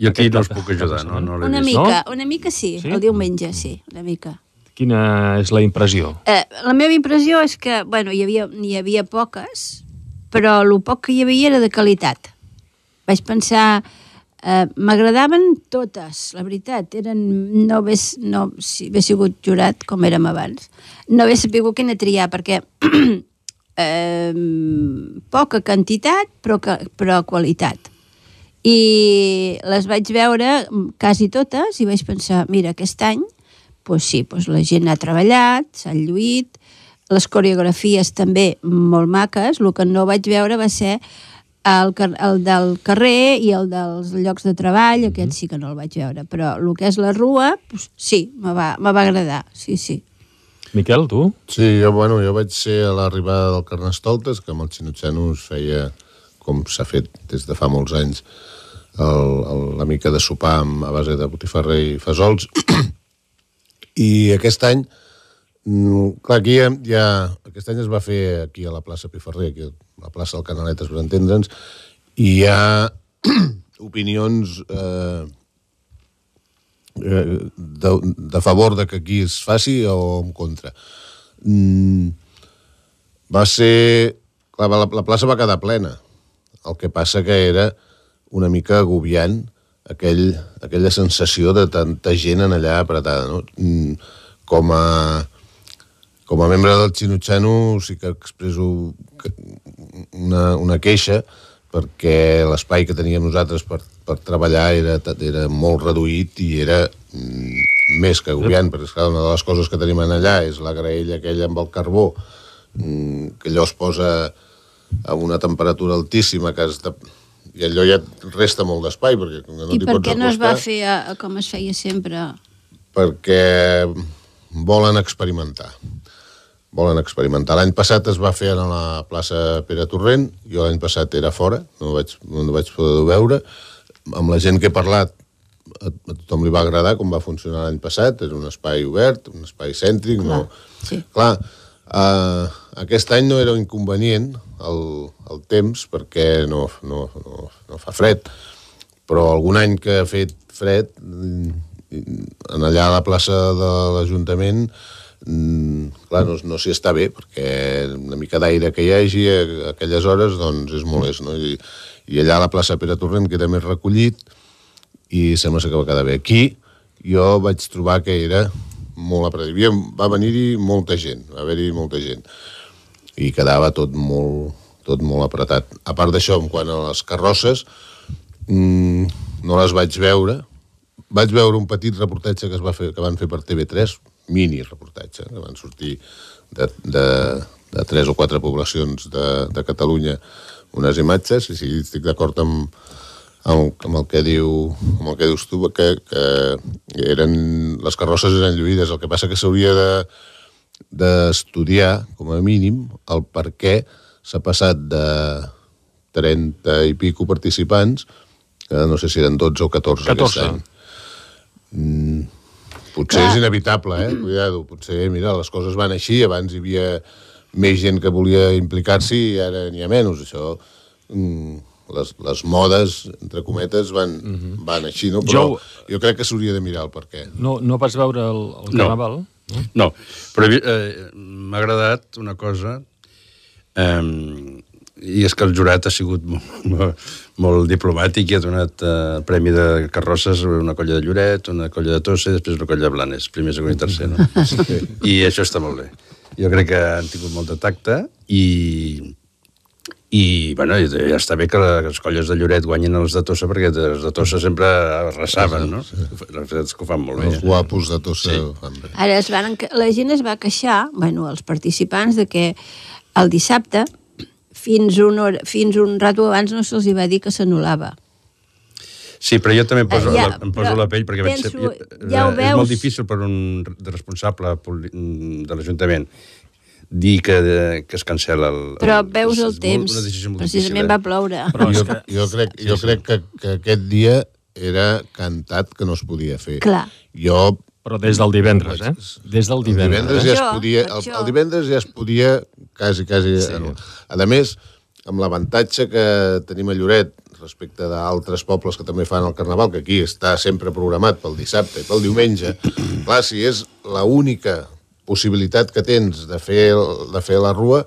jo aquí no us puc ajudar, no, no una vist. Mica, no? una mica sí, Sí? el diumenge sí, una mica. Quina és la impressió? Eh, la meva impressió és que, bueno, hi havia, n'hi havia poques, però el poc que hi havia era de qualitat. Vaig pensar, eh, m'agradaven totes, la veritat. Eren, no hagués, no, si hagués sigut jurat, com érem abans, no hagués sapigut quina triar, perquè eh, poca quantitat, però, que, però qualitat. I les vaig veure quasi totes i vaig pensar, mira, aquest any pues sí, pues la gent ha treballat, s'ha lluït, les coreografies també molt maques, el que no vaig veure va ser el, car- el del carrer i el dels llocs de treball, aquest sí que no el vaig veure, però el que és la rua, pues, sí, me va, me va agradar, sí, sí. Miquel, tu? Sí, jo, bueno, jo vaig ser a l'arribada del Carnestoltes, que amb el Xinutxano es feia, com s'ha fet des de fa molts anys, el, el, la mica de sopar amb, a base de botifarra i fesols. I aquest any, mm, clar, aquí hi ha, aquest any es va fer aquí a la plaça Piferrer, aquí la plaça del Canaletes, per entendre'ns, i hi ha opinions eh, eh, de, de favor de que aquí es faci o en contra. Mm, va ser... Clar, la, la plaça va quedar plena. El que passa que era una mica agobiant aquell, aquella sensació de tanta gent en allà apretada. No? Mm, Com a, com a membre del Xinutxano sí que expreso una, una queixa perquè l'espai que teníem nosaltres per, per treballar era, era molt reduït i era mm, més que agobiant, perquè esclar, una de les coses que tenim en allà és la graella aquella amb el carbó, mm, que allò es posa a una temperatura altíssima que has de... i allò ja resta molt d'espai perquè no I per què no es va fer a, a com es feia sempre? perquè volen experimentar volen experimentar. L'any passat es va fer a la plaça Pere Torrent, jo l'any passat era fora, no vaig, no vaig poder veure. Amb la gent que he parlat, a, a tothom li va agradar com va funcionar l'any passat, és un espai obert, un espai cèntric, Clar, no... sí. Clar, uh, aquest any no era inconvenient el, el temps, perquè no, no, no, no fa fred, però algun any que ha fet fred, mm, en allà a la plaça de l'Ajuntament, mm, clar, no, no s'hi està bé, perquè una mica d'aire que hi hagi a aquelles hores, doncs és molest, no? I, i allà a la plaça Pere Torrent queda més recollit i sembla que va quedar bé. Aquí jo vaig trobar que era molt apretat. Va venir-hi molta gent, va haver-hi molta gent i quedava tot molt, tot molt apretat. A part d'això, en quant a les carrosses, mm, no les vaig veure. Vaig veure un petit reportatge que, es va fer, que van fer per TV3, mini reportatge, que van sortir de, de, de tres o quatre poblacions de, de Catalunya unes imatges, i sí, estic d'acord amb, amb, amb, el que diu, amb el que dius tu, que, que eren, les carrosses eren lluïdes, el que passa que s'hauria de, d'estudiar, com a mínim, el per què s'ha passat de 30 i pico participants, que no sé si eren 12 o 14, 14. aquest any. Mm, potser Clar. és inevitable, eh? Cuidado, potser, mira, les coses van així, abans hi havia més gent que volia implicar-s'hi i ara n'hi ha menys. Això, mm, les, les modes, entre cometes, van, van així, no? Però Jo- jo crec que s'hauria de mirar el per què. No, no vas veure el, el No. Carnaval? No. No, però eh, m'ha agradat una cosa. Eh, I és que el jurat ha sigut molt, molt, molt diplomàtic i ha donat eh, premi de carrosses a una colla de Lloret, una colla de Tossa i després una colla de Blanes, primer, segon i tercer, no? I això està molt bé. Jo crec que han tingut molt de tacte i, i bueno, ja està bé que les colles de Lloret guanyin els de Tossa perquè els de Tossa sempre arrasaven, no? Els que ho fan molt bé. Els guapos de Tossa Sí. fan bé. Ara es van, la gent es va queixar, bueno, els participants, de que el dissabte, fins un, hora, fins un rato abans no se'ls va dir que s'anul·lava. Sí, però jo també em poso, Eh, ja, la, em poso la pell perquè penso, vaig ser... ja ho És veus. molt difícil per un de responsable de l'Ajuntament dir que, que es cancela el... Però el, veus el temps, Una molt precisament difícil, va eh? ploure. Però jo, jo crec, jo crec que, que aquest dia era cantat que no es podia fer. Clar. Jo Però des del divendres, eh? Des del el divendres. divendres eh? ja es podia, el, el divendres ja es podia quasi, quasi... Sí. Sí. A més, amb l'avantatge que tenim a Lloret respecte d'altres pobles que també fan el Carnaval, que aquí està sempre programat pel dissabte i pel diumenge, clar, si és la única possibilitat que tens de fer, de fer la rua,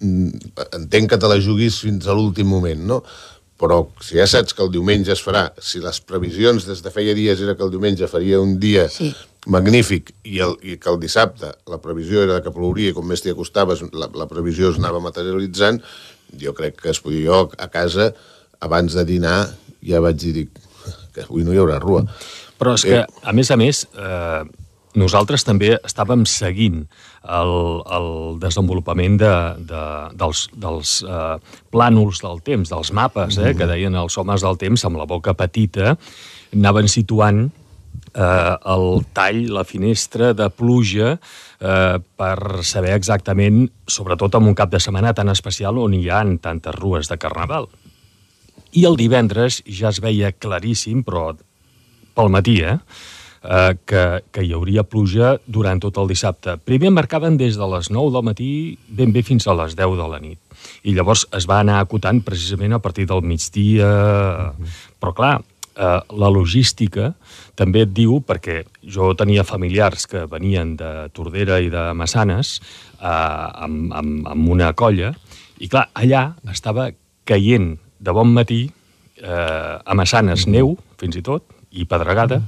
mm, entenc que te la juguis fins a l'últim moment, no? Però si ja saps que el diumenge es farà, si les previsions des de feia dies era que el diumenge faria un dia Sí. magnífic i, el, i que el dissabte la previsió era que plouria i com més t'hi acostaves la, la previsió es anava materialitzant jo crec que es podia jo a casa abans de dinar ja vaig dir que avui no hi haurà rua Però és que, a més a més, eh, nosaltres també estàvem seguint el, el desenvolupament de, de, dels, dels eh, plànols del temps, dels mapes, eh, que deien els homes del temps, amb la boca petita, anaven situant eh, el tall, la finestra de pluja eh, per saber exactament, sobretot en un cap de setmana tan especial on hi ha tantes rues de Carnaval. I el divendres ja es veia claríssim, però pel matí, eh? Eh, que, que hi hauria pluja durant tot el dissabte. Primer marcaven des de les 9 del matí ben bé fins a les 10 de la nit. I llavors es va anar acotant precisament a partir del migdia. Però clar, eh, la logística també et diu, perquè jo tenia familiars que venien de Tordera i de Massanes eh, amb, amb, amb una colla, i clar, allà estava caient de bon matí eh, a Massanes neu, fins i tot, i pedregada,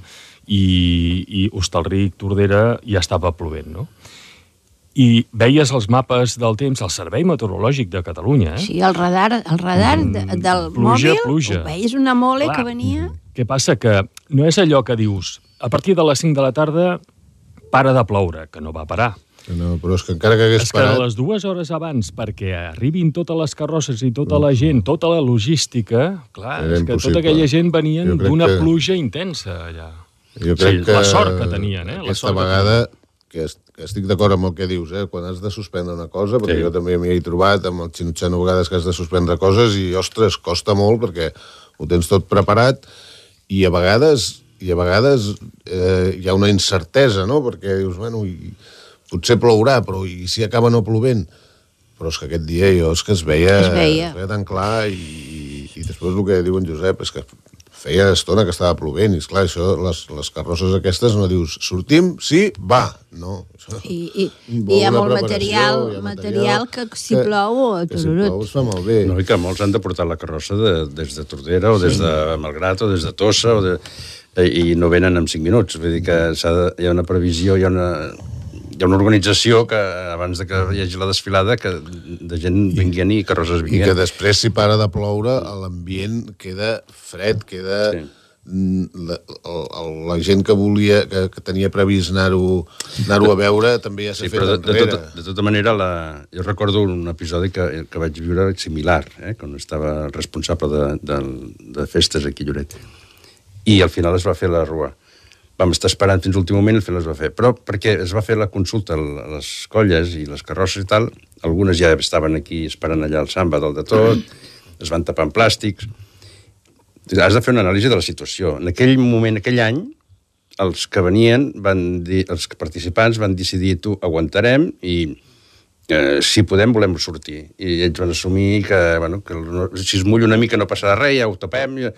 i, i Hostalric, Tordera, ja estava plovent, no? I veies els mapes del temps, el Servei Meteorològic de Catalunya, eh? Sí, el radar, el radar de, del Pluja, mòbil, pluja. ho veies una mole Clar. que venia... Què passa? Que no és allò que dius a partir de les 5 de la tarda para de ploure, que no va parar. no, però és que encara que hagués És que a parat les dues hores abans, perquè arribin totes les carrosses i tota la gent, tota la logística, clar, Era és que impossible. tota aquella gent venien d'una que- pluja intensa allà. Jo crec Sí, que la sort que tenien, eh? La Aquesta sort que vegada, que, est que estic d'acord amb el que dius, eh? quan has de suspendre una cosa, perquè Sí. jo també m'hi he trobat amb el xinutxano a vegades que has de suspendre coses i, ostres, costa molt perquè ho tens tot preparat i a vegades i a vegades eh, hi ha una incertesa, no? Perquè dius, bueno, i, potser plourà, però i si acaba no plovent? Però és que aquest dia jo és que es veia, Es veia. es veia tan clar i, i després el que diu en Josep és que feia estona que estava plovent i esclar, això, les, les carrosses aquestes no dius sortim, sí, va. No, això, I, i, i hi ha molt material, hi ha material que si plou... que si plou es fa malbé No, i que molts han de portar la carrossa de, des de Tordera o des de Malgrat o des de Tossa o de, i, no venen en 5 minuts. Vull dir que de, hi ha una previsió, hi ha una, hi ha una organització que abans de que hi hagi la desfilada que de gent vinguent i carrosses i que després si para de ploure l'ambient queda fred queda Sí. mm, la, la, la gent que volia que, que tenia previst anar-ho anar a veure també ja s'ha Sí, fet de, de, enrere tota, de tota manera, la, jo recordo un episodi que, que vaig viure similar, eh, quan estava responsable de, de, de festes aquí a Lloret. I al final es va fer la rua. Vam estar esperant fins l'últim moment i al final es va fer. Però perquè es va fer la consulta a les colles i les carrosses i tal, algunes ja estaven aquí esperant allà al samba del de tot, es van tapar amb plàstics... Has de fer una anàlisi de la situació. En aquell moment, aquell any, els que venien, van dir, els participants van decidir tu aguantarem i eh, si podem volem sortir. I ells van assumir que, bueno, que el- si es mulla una mica no passarà res, ja ho tapem. Ja...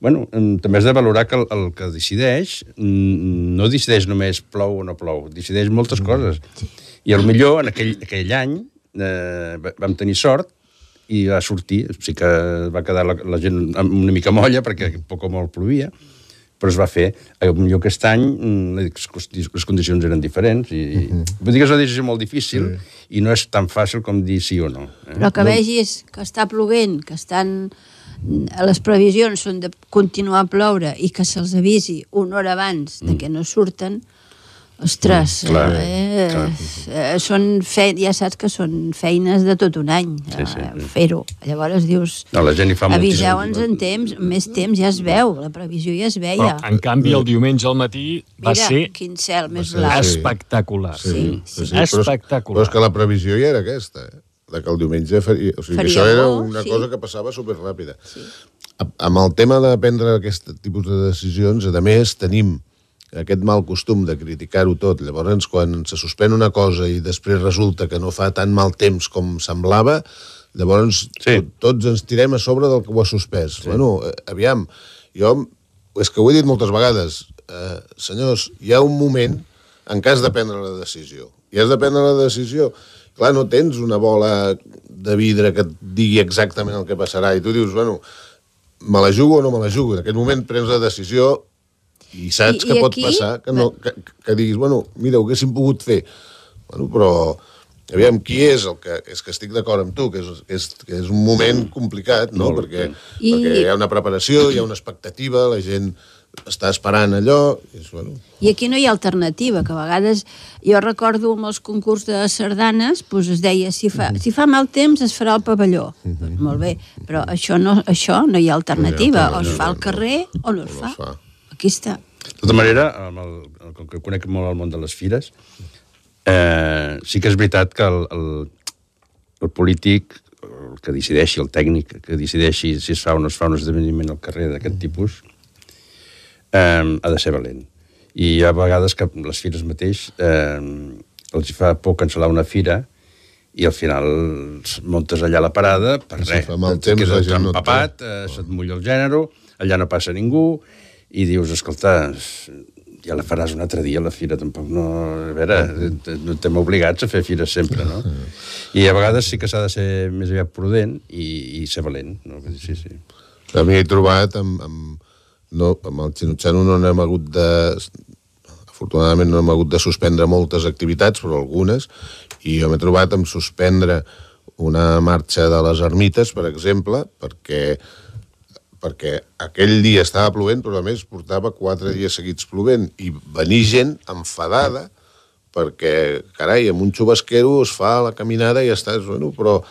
Bueno, també has de valorar que el, el que decideix mm, no decideix només plou o no plou, decideix moltes coses. I el millor en aquell, aquell any eh, va- vam tenir sort i va sortir. Sí que va quedar la, la gent una mica molla, perquè poc o molt plovia, però es va fer. Millor aquest any mm, les, les condicions eren diferents i uh -huh. vull dir que és una decisió molt difícil sí. i no és tan fàcil com dir sí o no. Eh? Però que vegis que està plovent, que estan les previsions són de continuar a ploure i que se'ls avisi una hora abans de que no surten, ostres, Mm, clar, eh, clar. eh, són fe... ja saps que són feines de tot un any, Sí, sí, eh, sí. fer-ho. Llavors dius, No, la gent hi fa aviseu-nos en temps, més temps ja es veu, la previsió ja es veia. Però, en canvi, el diumenge al matí va Mira, ser quin cel més ser, blau. sí. espectacular. Sí, Sí, sí. però, és, Espectacular. però és que la previsió ja era aquesta, eh? De que el diumenge faria... O sigui, que Faria això era una sí. cosa que passava superràpida. Sí. Amb el tema de prendre aquest tipus de decisions, a més, tenim aquest mal costum de criticar-ho tot. Llavors, quan se suspèn una cosa i després resulta que no fa tan mal temps com semblava, llavors Sí. tot, tots ens tirem a sobre del que ho ha suspès. Sí. Bueno, eh, aviam, jo, és que ho he dit moltes vegades, eh, senyors, hi ha un moment en cas de prendre la decisió. I has de prendre la decisió. Clar, no tens una bola de vidre que et digui exactament el que passarà i tu dius, bueno, me la jugo o no me la jugo. En aquest moment prens la decisió i saps I- que i pot aquí- passar que, no, que, que diguis, bueno, mira, ho haguéssim pogut fer. Bueno, però, aviam, qui és el que... És que estic d'acord amb tu, que és, és, que és un moment complicat, no? Molt Perquè, I- perquè hi ha una preparació, hi ha una expectativa, la gent està esperant allò, i és, bueno, I aquí no hi ha alternativa, que a vegades jo recordo amb els concurs de sardanes doncs es deia, si fa, si fa mal temps es farà el pavelló. Doncs molt bé, però això no, això no hi ha alternativa. O es fa al carrer o no es no fa. es fa. Aquí està. De tota manera, amb el, com que conec molt el món de les fires, eh, sí que és veritat que el, el, el polític, el que decideixi, el tècnic que decideixi si es fa o no es fa un esdeveniment al carrer d'aquest tipus, eh, ha de ser valent. I hi ha vegades que les fires mateix eh, els fa por cancel·lar una fira i al final montes allà la parada per Si res, fa mal et temps, gent no empapat, eh, se't mulla el gènere, allà no passa ningú, i dius, escolta, ja la faràs un altre dia, la fira, tampoc no... A veure, no estem obligats a fer fires sempre, no? I a vegades sí que s'ha de ser més aviat prudent i, i ser valent, no? Sí, sí. A mi he trobat amb, amb, no, amb el Xinutxano no n'hem hagut de afortunadament no hem hagut de suspendre moltes activitats, però algunes, i jo m'he trobat amb suspendre una marxa de les ermites, per exemple, perquè perquè aquell dia estava plovent, però a més portava quatre dies seguits plovent, i venir gent enfadada perquè, carai, amb un xubasquero es fa la caminada i ja estàs, bueno, però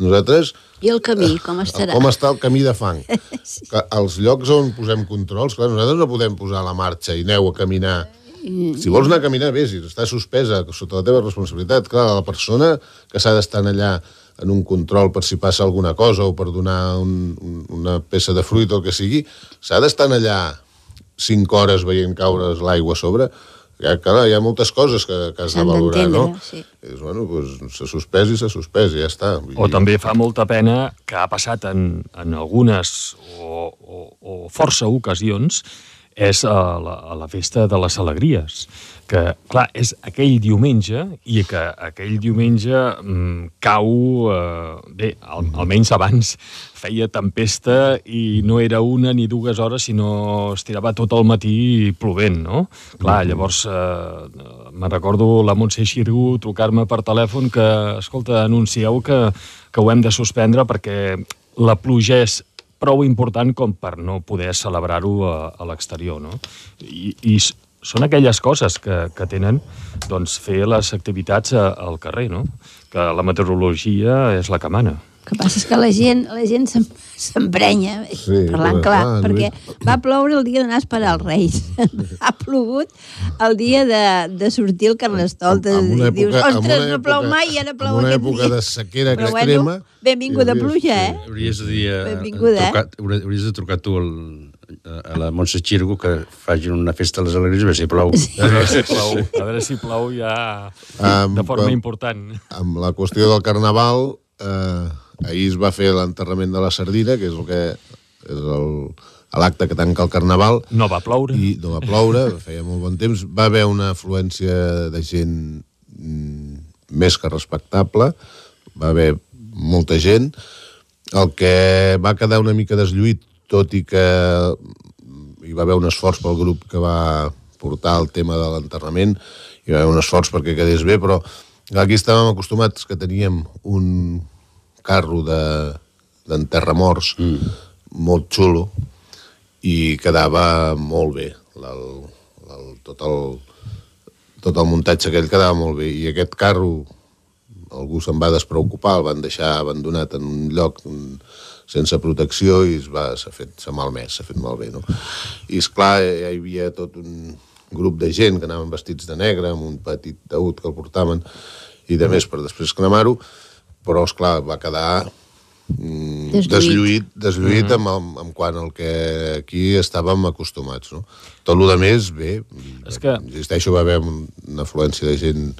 nosaltres I el camí, com estarà? com està el camí de fang. Que els llocs on posem controls, clar, nosaltres no podem posar la marxa i aneu a caminar. Si vols anar a caminar, vés, està suspesa sota la teva responsabilitat. Clar, la persona que s'ha d'estar allà en un control per si passa alguna cosa o per donar un, un, una peça de fruit o el que sigui, s'ha d'estar allà cinc hores veient caure's l'aigua a sobre. Ja, clar, hi ha moltes coses que, que has de valorar, no? sí. És, bueno, doncs s'ha suspès i s'ha suspès i ja està. Vull O també fa molta pena que ha passat en, en algunes o, o, o força ocasions és a la, a la festa de les alegries, que, clar, és aquell diumenge i que aquell diumenge mm, cau, eh, bé, al, almenys abans feia tempesta i no era una ni dues hores, sinó es tirava tot el matí plovent, no? Clar, llavors eh, me'n recordo la Montse Xirgu trucar-me per telèfon que, escolta, anuncieu que, que ho hem de suspendre perquè la pluja és prou important com per no poder celebrar-ho a, a l'exterior, no? I, i són aquelles coses que, que tenen doncs, fer les activitats a, al carrer, no? Que la meteorologia és la que mana. El que passa és que la gent, la gent s'em- s'emprenya, Sí, parlant clar, clar, clar, perquè va ploure el dia d'anar a esperar els Reis. ha plogut el dia de, de sortir el Carnestoltes. En una i dius, època- en ostres, una no plou època- mai i ara plou en una aquest època dia. de sequera Però extrema, Bueno, benvinguda havia- pluja, sí. eh? Hauries de dir... a- Benvinguda, eh? trucar, hauri- Hauries de trucar tu al, a, a la Montse Xirgo que facin una festa a les alegries a veure si plou. A veure si plou, a veure si plou ja Um, de forma però- important. amb la qüestió del carnaval, eh, ahir es va fer l'enterrament de la sardina, que és el que és el- l'acte que tanca el carnaval, No va ploure. i no va ploure, feia molt bon temps. Va haver una afluència de gent mm, més que respectable, va haver molta gent, El que va quedar una mica deslluït, tot i que hi va haver un esforç pel grup que va portar el tema de l'enterrament, hi va haver un esforç perquè quedés bé, però aquí estàvem acostumats que teníem un carro d'enterramorts de, mm. molt xulo i quedava molt bé. El, el, tot, el, tot el muntatge aquell quedava molt bé. I aquest carro algú se'n va despreocupar, el van deixar abandonat en un lloc sense protecció i s'ha fet s'ha malmès, s'ha fet malbé, no? I, és clar ja hi havia tot un grup de gent que anaven vestits de negre, amb un petit taüt que el portaven, i de més per després cremar-ho, però, és clar va quedar mm, deslluït, deslluït, deslluït mm -hmm. amb, amb quant al que aquí estàvem acostumats. No? Tot el que més, bé, és que... insisteixo, va haver una afluència de gent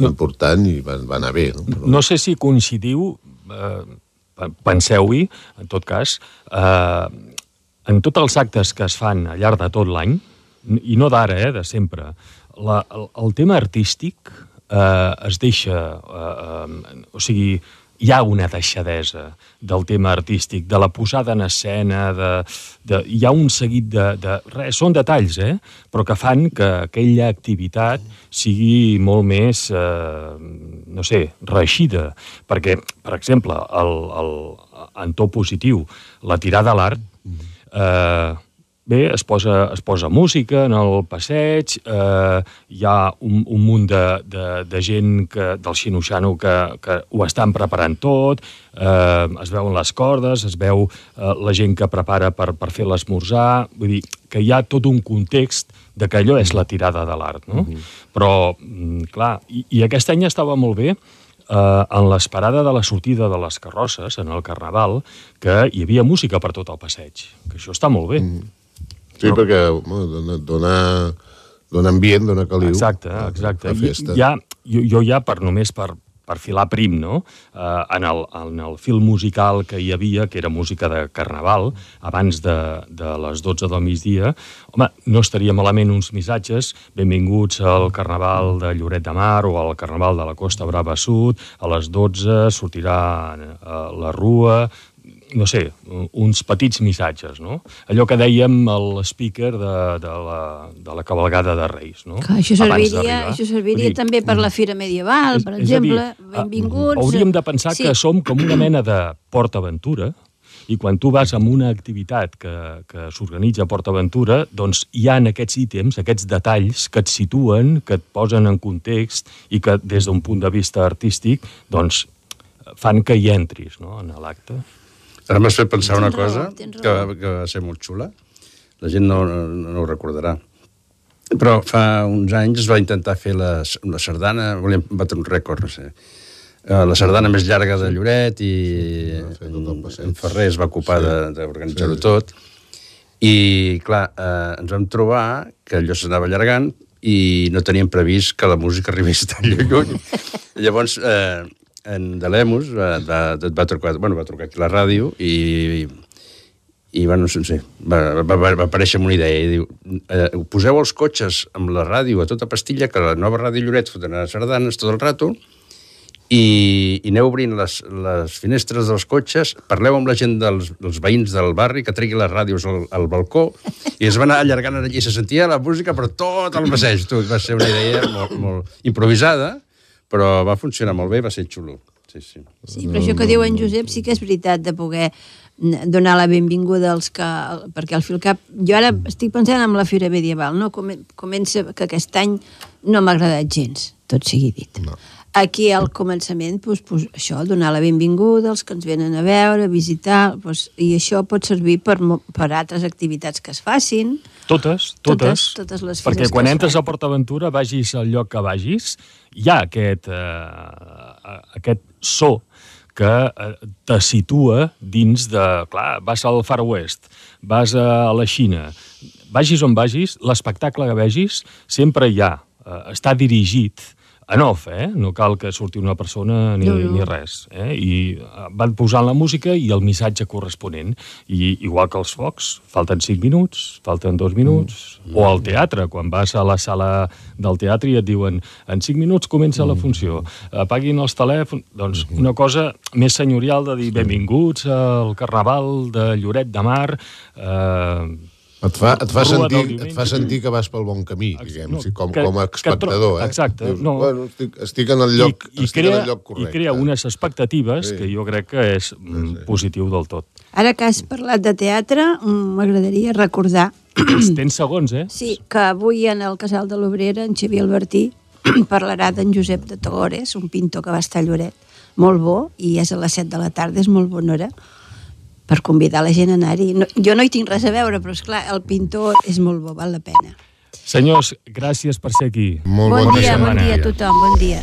no. important i va, va anar bé. No, Però... no sé si coincidiu, eh, penseu-hi, en tot cas, eh, en tots els actes que es fan al llarg de tot l'any, i no d'ara, eh, de sempre, la, el, el tema artístic eh, es deixa... Eh, eh, o sigui, hi ha una deixadesa del tema artístic, de la posada en escena, de, de, hi ha un seguit de, de... Res, són detalls, eh? però que fan que aquella activitat sigui molt més, eh, no sé, reeixida. Perquè, per exemple, el, el, en to positiu, la tirada a l'art, eh, bé, es posa, es posa música en el passeig, eh, hi ha un, un munt de, de, de gent que, del xinoxano que, que ho estan preparant tot, eh, es veuen les cordes, es veu eh, la gent que prepara per, per fer l'esmorzar, vull dir que hi ha tot un context de que allò és la tirada de l'art, no? Mm -hmm. Però, clar, i, i aquest any estava molt bé, eh, en l'esperada de la sortida de les carrosses, en el Carnaval, que hi havia música per tot el passeig, que això està molt bé. Mm. Sí, no? perquè bueno, dona, dona, ambient, dona caliu. Exacte, exacte. Festa. Ja, jo, jo ja, per només per, per filar prim, no? Eh, en, el, en el film musical que hi havia, que era música de Carnaval, abans de, de les 12 del migdia, home, no estaria malament uns missatges, benvinguts al Carnaval de Lloret de Mar o al Carnaval de la Costa Brava Sud, a les 12 sortirà eh, la Rua, no sé, uns petits missatges, no? Allò que dèiem el speaker de, de, la, de la cabalgada de Reis, no? Que això serviria, això serviria dir, també per la Fira Medieval, és, per exemple, dir, benvinguts... Hauríem de pensar sí. que som com una mena de PortAventura, i quan tu vas amb una activitat que, que s'organitza a PortAventura, doncs hi ha aquests ítems, aquests detalls que et situen, que et posen en context i que des d'un punt de vista artístic doncs, fan que hi entris no, en l'acte. Ara m'has fet pensar una cosa que, que va ser molt xula. La gent no, no, no ho recordarà. Però fa uns anys es va intentar fer la, la sardana, volíem batre un rècord, no sé, eh, la sardana més llarga de Lloret i sí, en, en Ferrer es va ocupar d'organitzar-ho sí. tot. I, clar, eh, ens vam trobar que allò s'anava allargant i no teníem previst que la música arribés tan lluny. Llavors, eh, en de l'Emus va, va, trucar, bueno, va trucar aquí a la ràdio i, i bueno, no sé, va, va, va, va aparèixer amb una idea i diu, eh, poseu els cotxes amb la ràdio a tota pastilla, que la nova ràdio Lloret fotrà sardanes tot el rato, i, i aneu obrint les, les finestres dels cotxes, parleu amb la gent dels, dels veïns del barri que tregui les ràdios al, al balcó i es va anar allargant allí, se sentia la música per tot el passeig. Tu, va ser una idea molt, molt improvisada, però va funcionar molt bé, va ser xulo. Sí, sí. sí, però això que diu en Josep sí que és veritat de poder donar la benvinguda als que... Perquè al FilCap... Jo ara estic pensant en la Fira Medieval, no? Comença que aquest any no m'ha agradat gens, tot sigui dit. No. Aquí al començament, doncs, doncs, això, donar la benvinguda als que ens venen a veure, a visitar, doncs, i això pot servir per, per altres activitats que es facin, totes, totes. Totes, totes les Perquè quan entres a PortAventura, vagis al lloc que vagis, hi ha aquest, eh, aquest so que eh, te situa dins de... Clar, vas al Far West, vas a la Xina, vagis on vagis, l'espectacle que vegis sempre hi ha, eh, està dirigit en off, eh? no cal que surti una persona ni, No, no. ni res. Eh? I eh, van posant la música i el missatge corresponent. I igual que els focs, falten 5 minuts, falten 2 minuts, mm. o al teatre, quan vas a la sala del teatre i et diuen en 5 minuts comença la funció, apaguin els telèfons... Doncs una cosa més senyorial de dir benvinguts al Carnaval de Lloret de Mar, eh, Et fa, et, fa sentir, diumenge. et fa sentir que vas pel bon camí, diguem, no, sí, com, que- com a que espectador. Eh? exacte, Dius, no. Bueno, estic, estic en el lloc, i, i, estic crea, en el lloc correcte. i crea unes expectatives Sí. sí. que jo crec que és mm, positiu del tot. Ara que has parlat de teatre, mm, m'agradaria recordar Tens segons, eh? sí, que avui en el Casal de l'Obrera en Xavier Albertí parlarà d'en Josep de Togores, un pintor que va estar a Lloret, molt bo, i és a les 7 de la tarda, és molt bona hora, per convidar la gent a anar-hi. No, jo no hi tinc res a veure, però és clar, el pintor és molt bo, val la pena. Senyors, gràcies per ser aquí. Molt bon bona dia, setmana. bon dia a tothom, bon dia.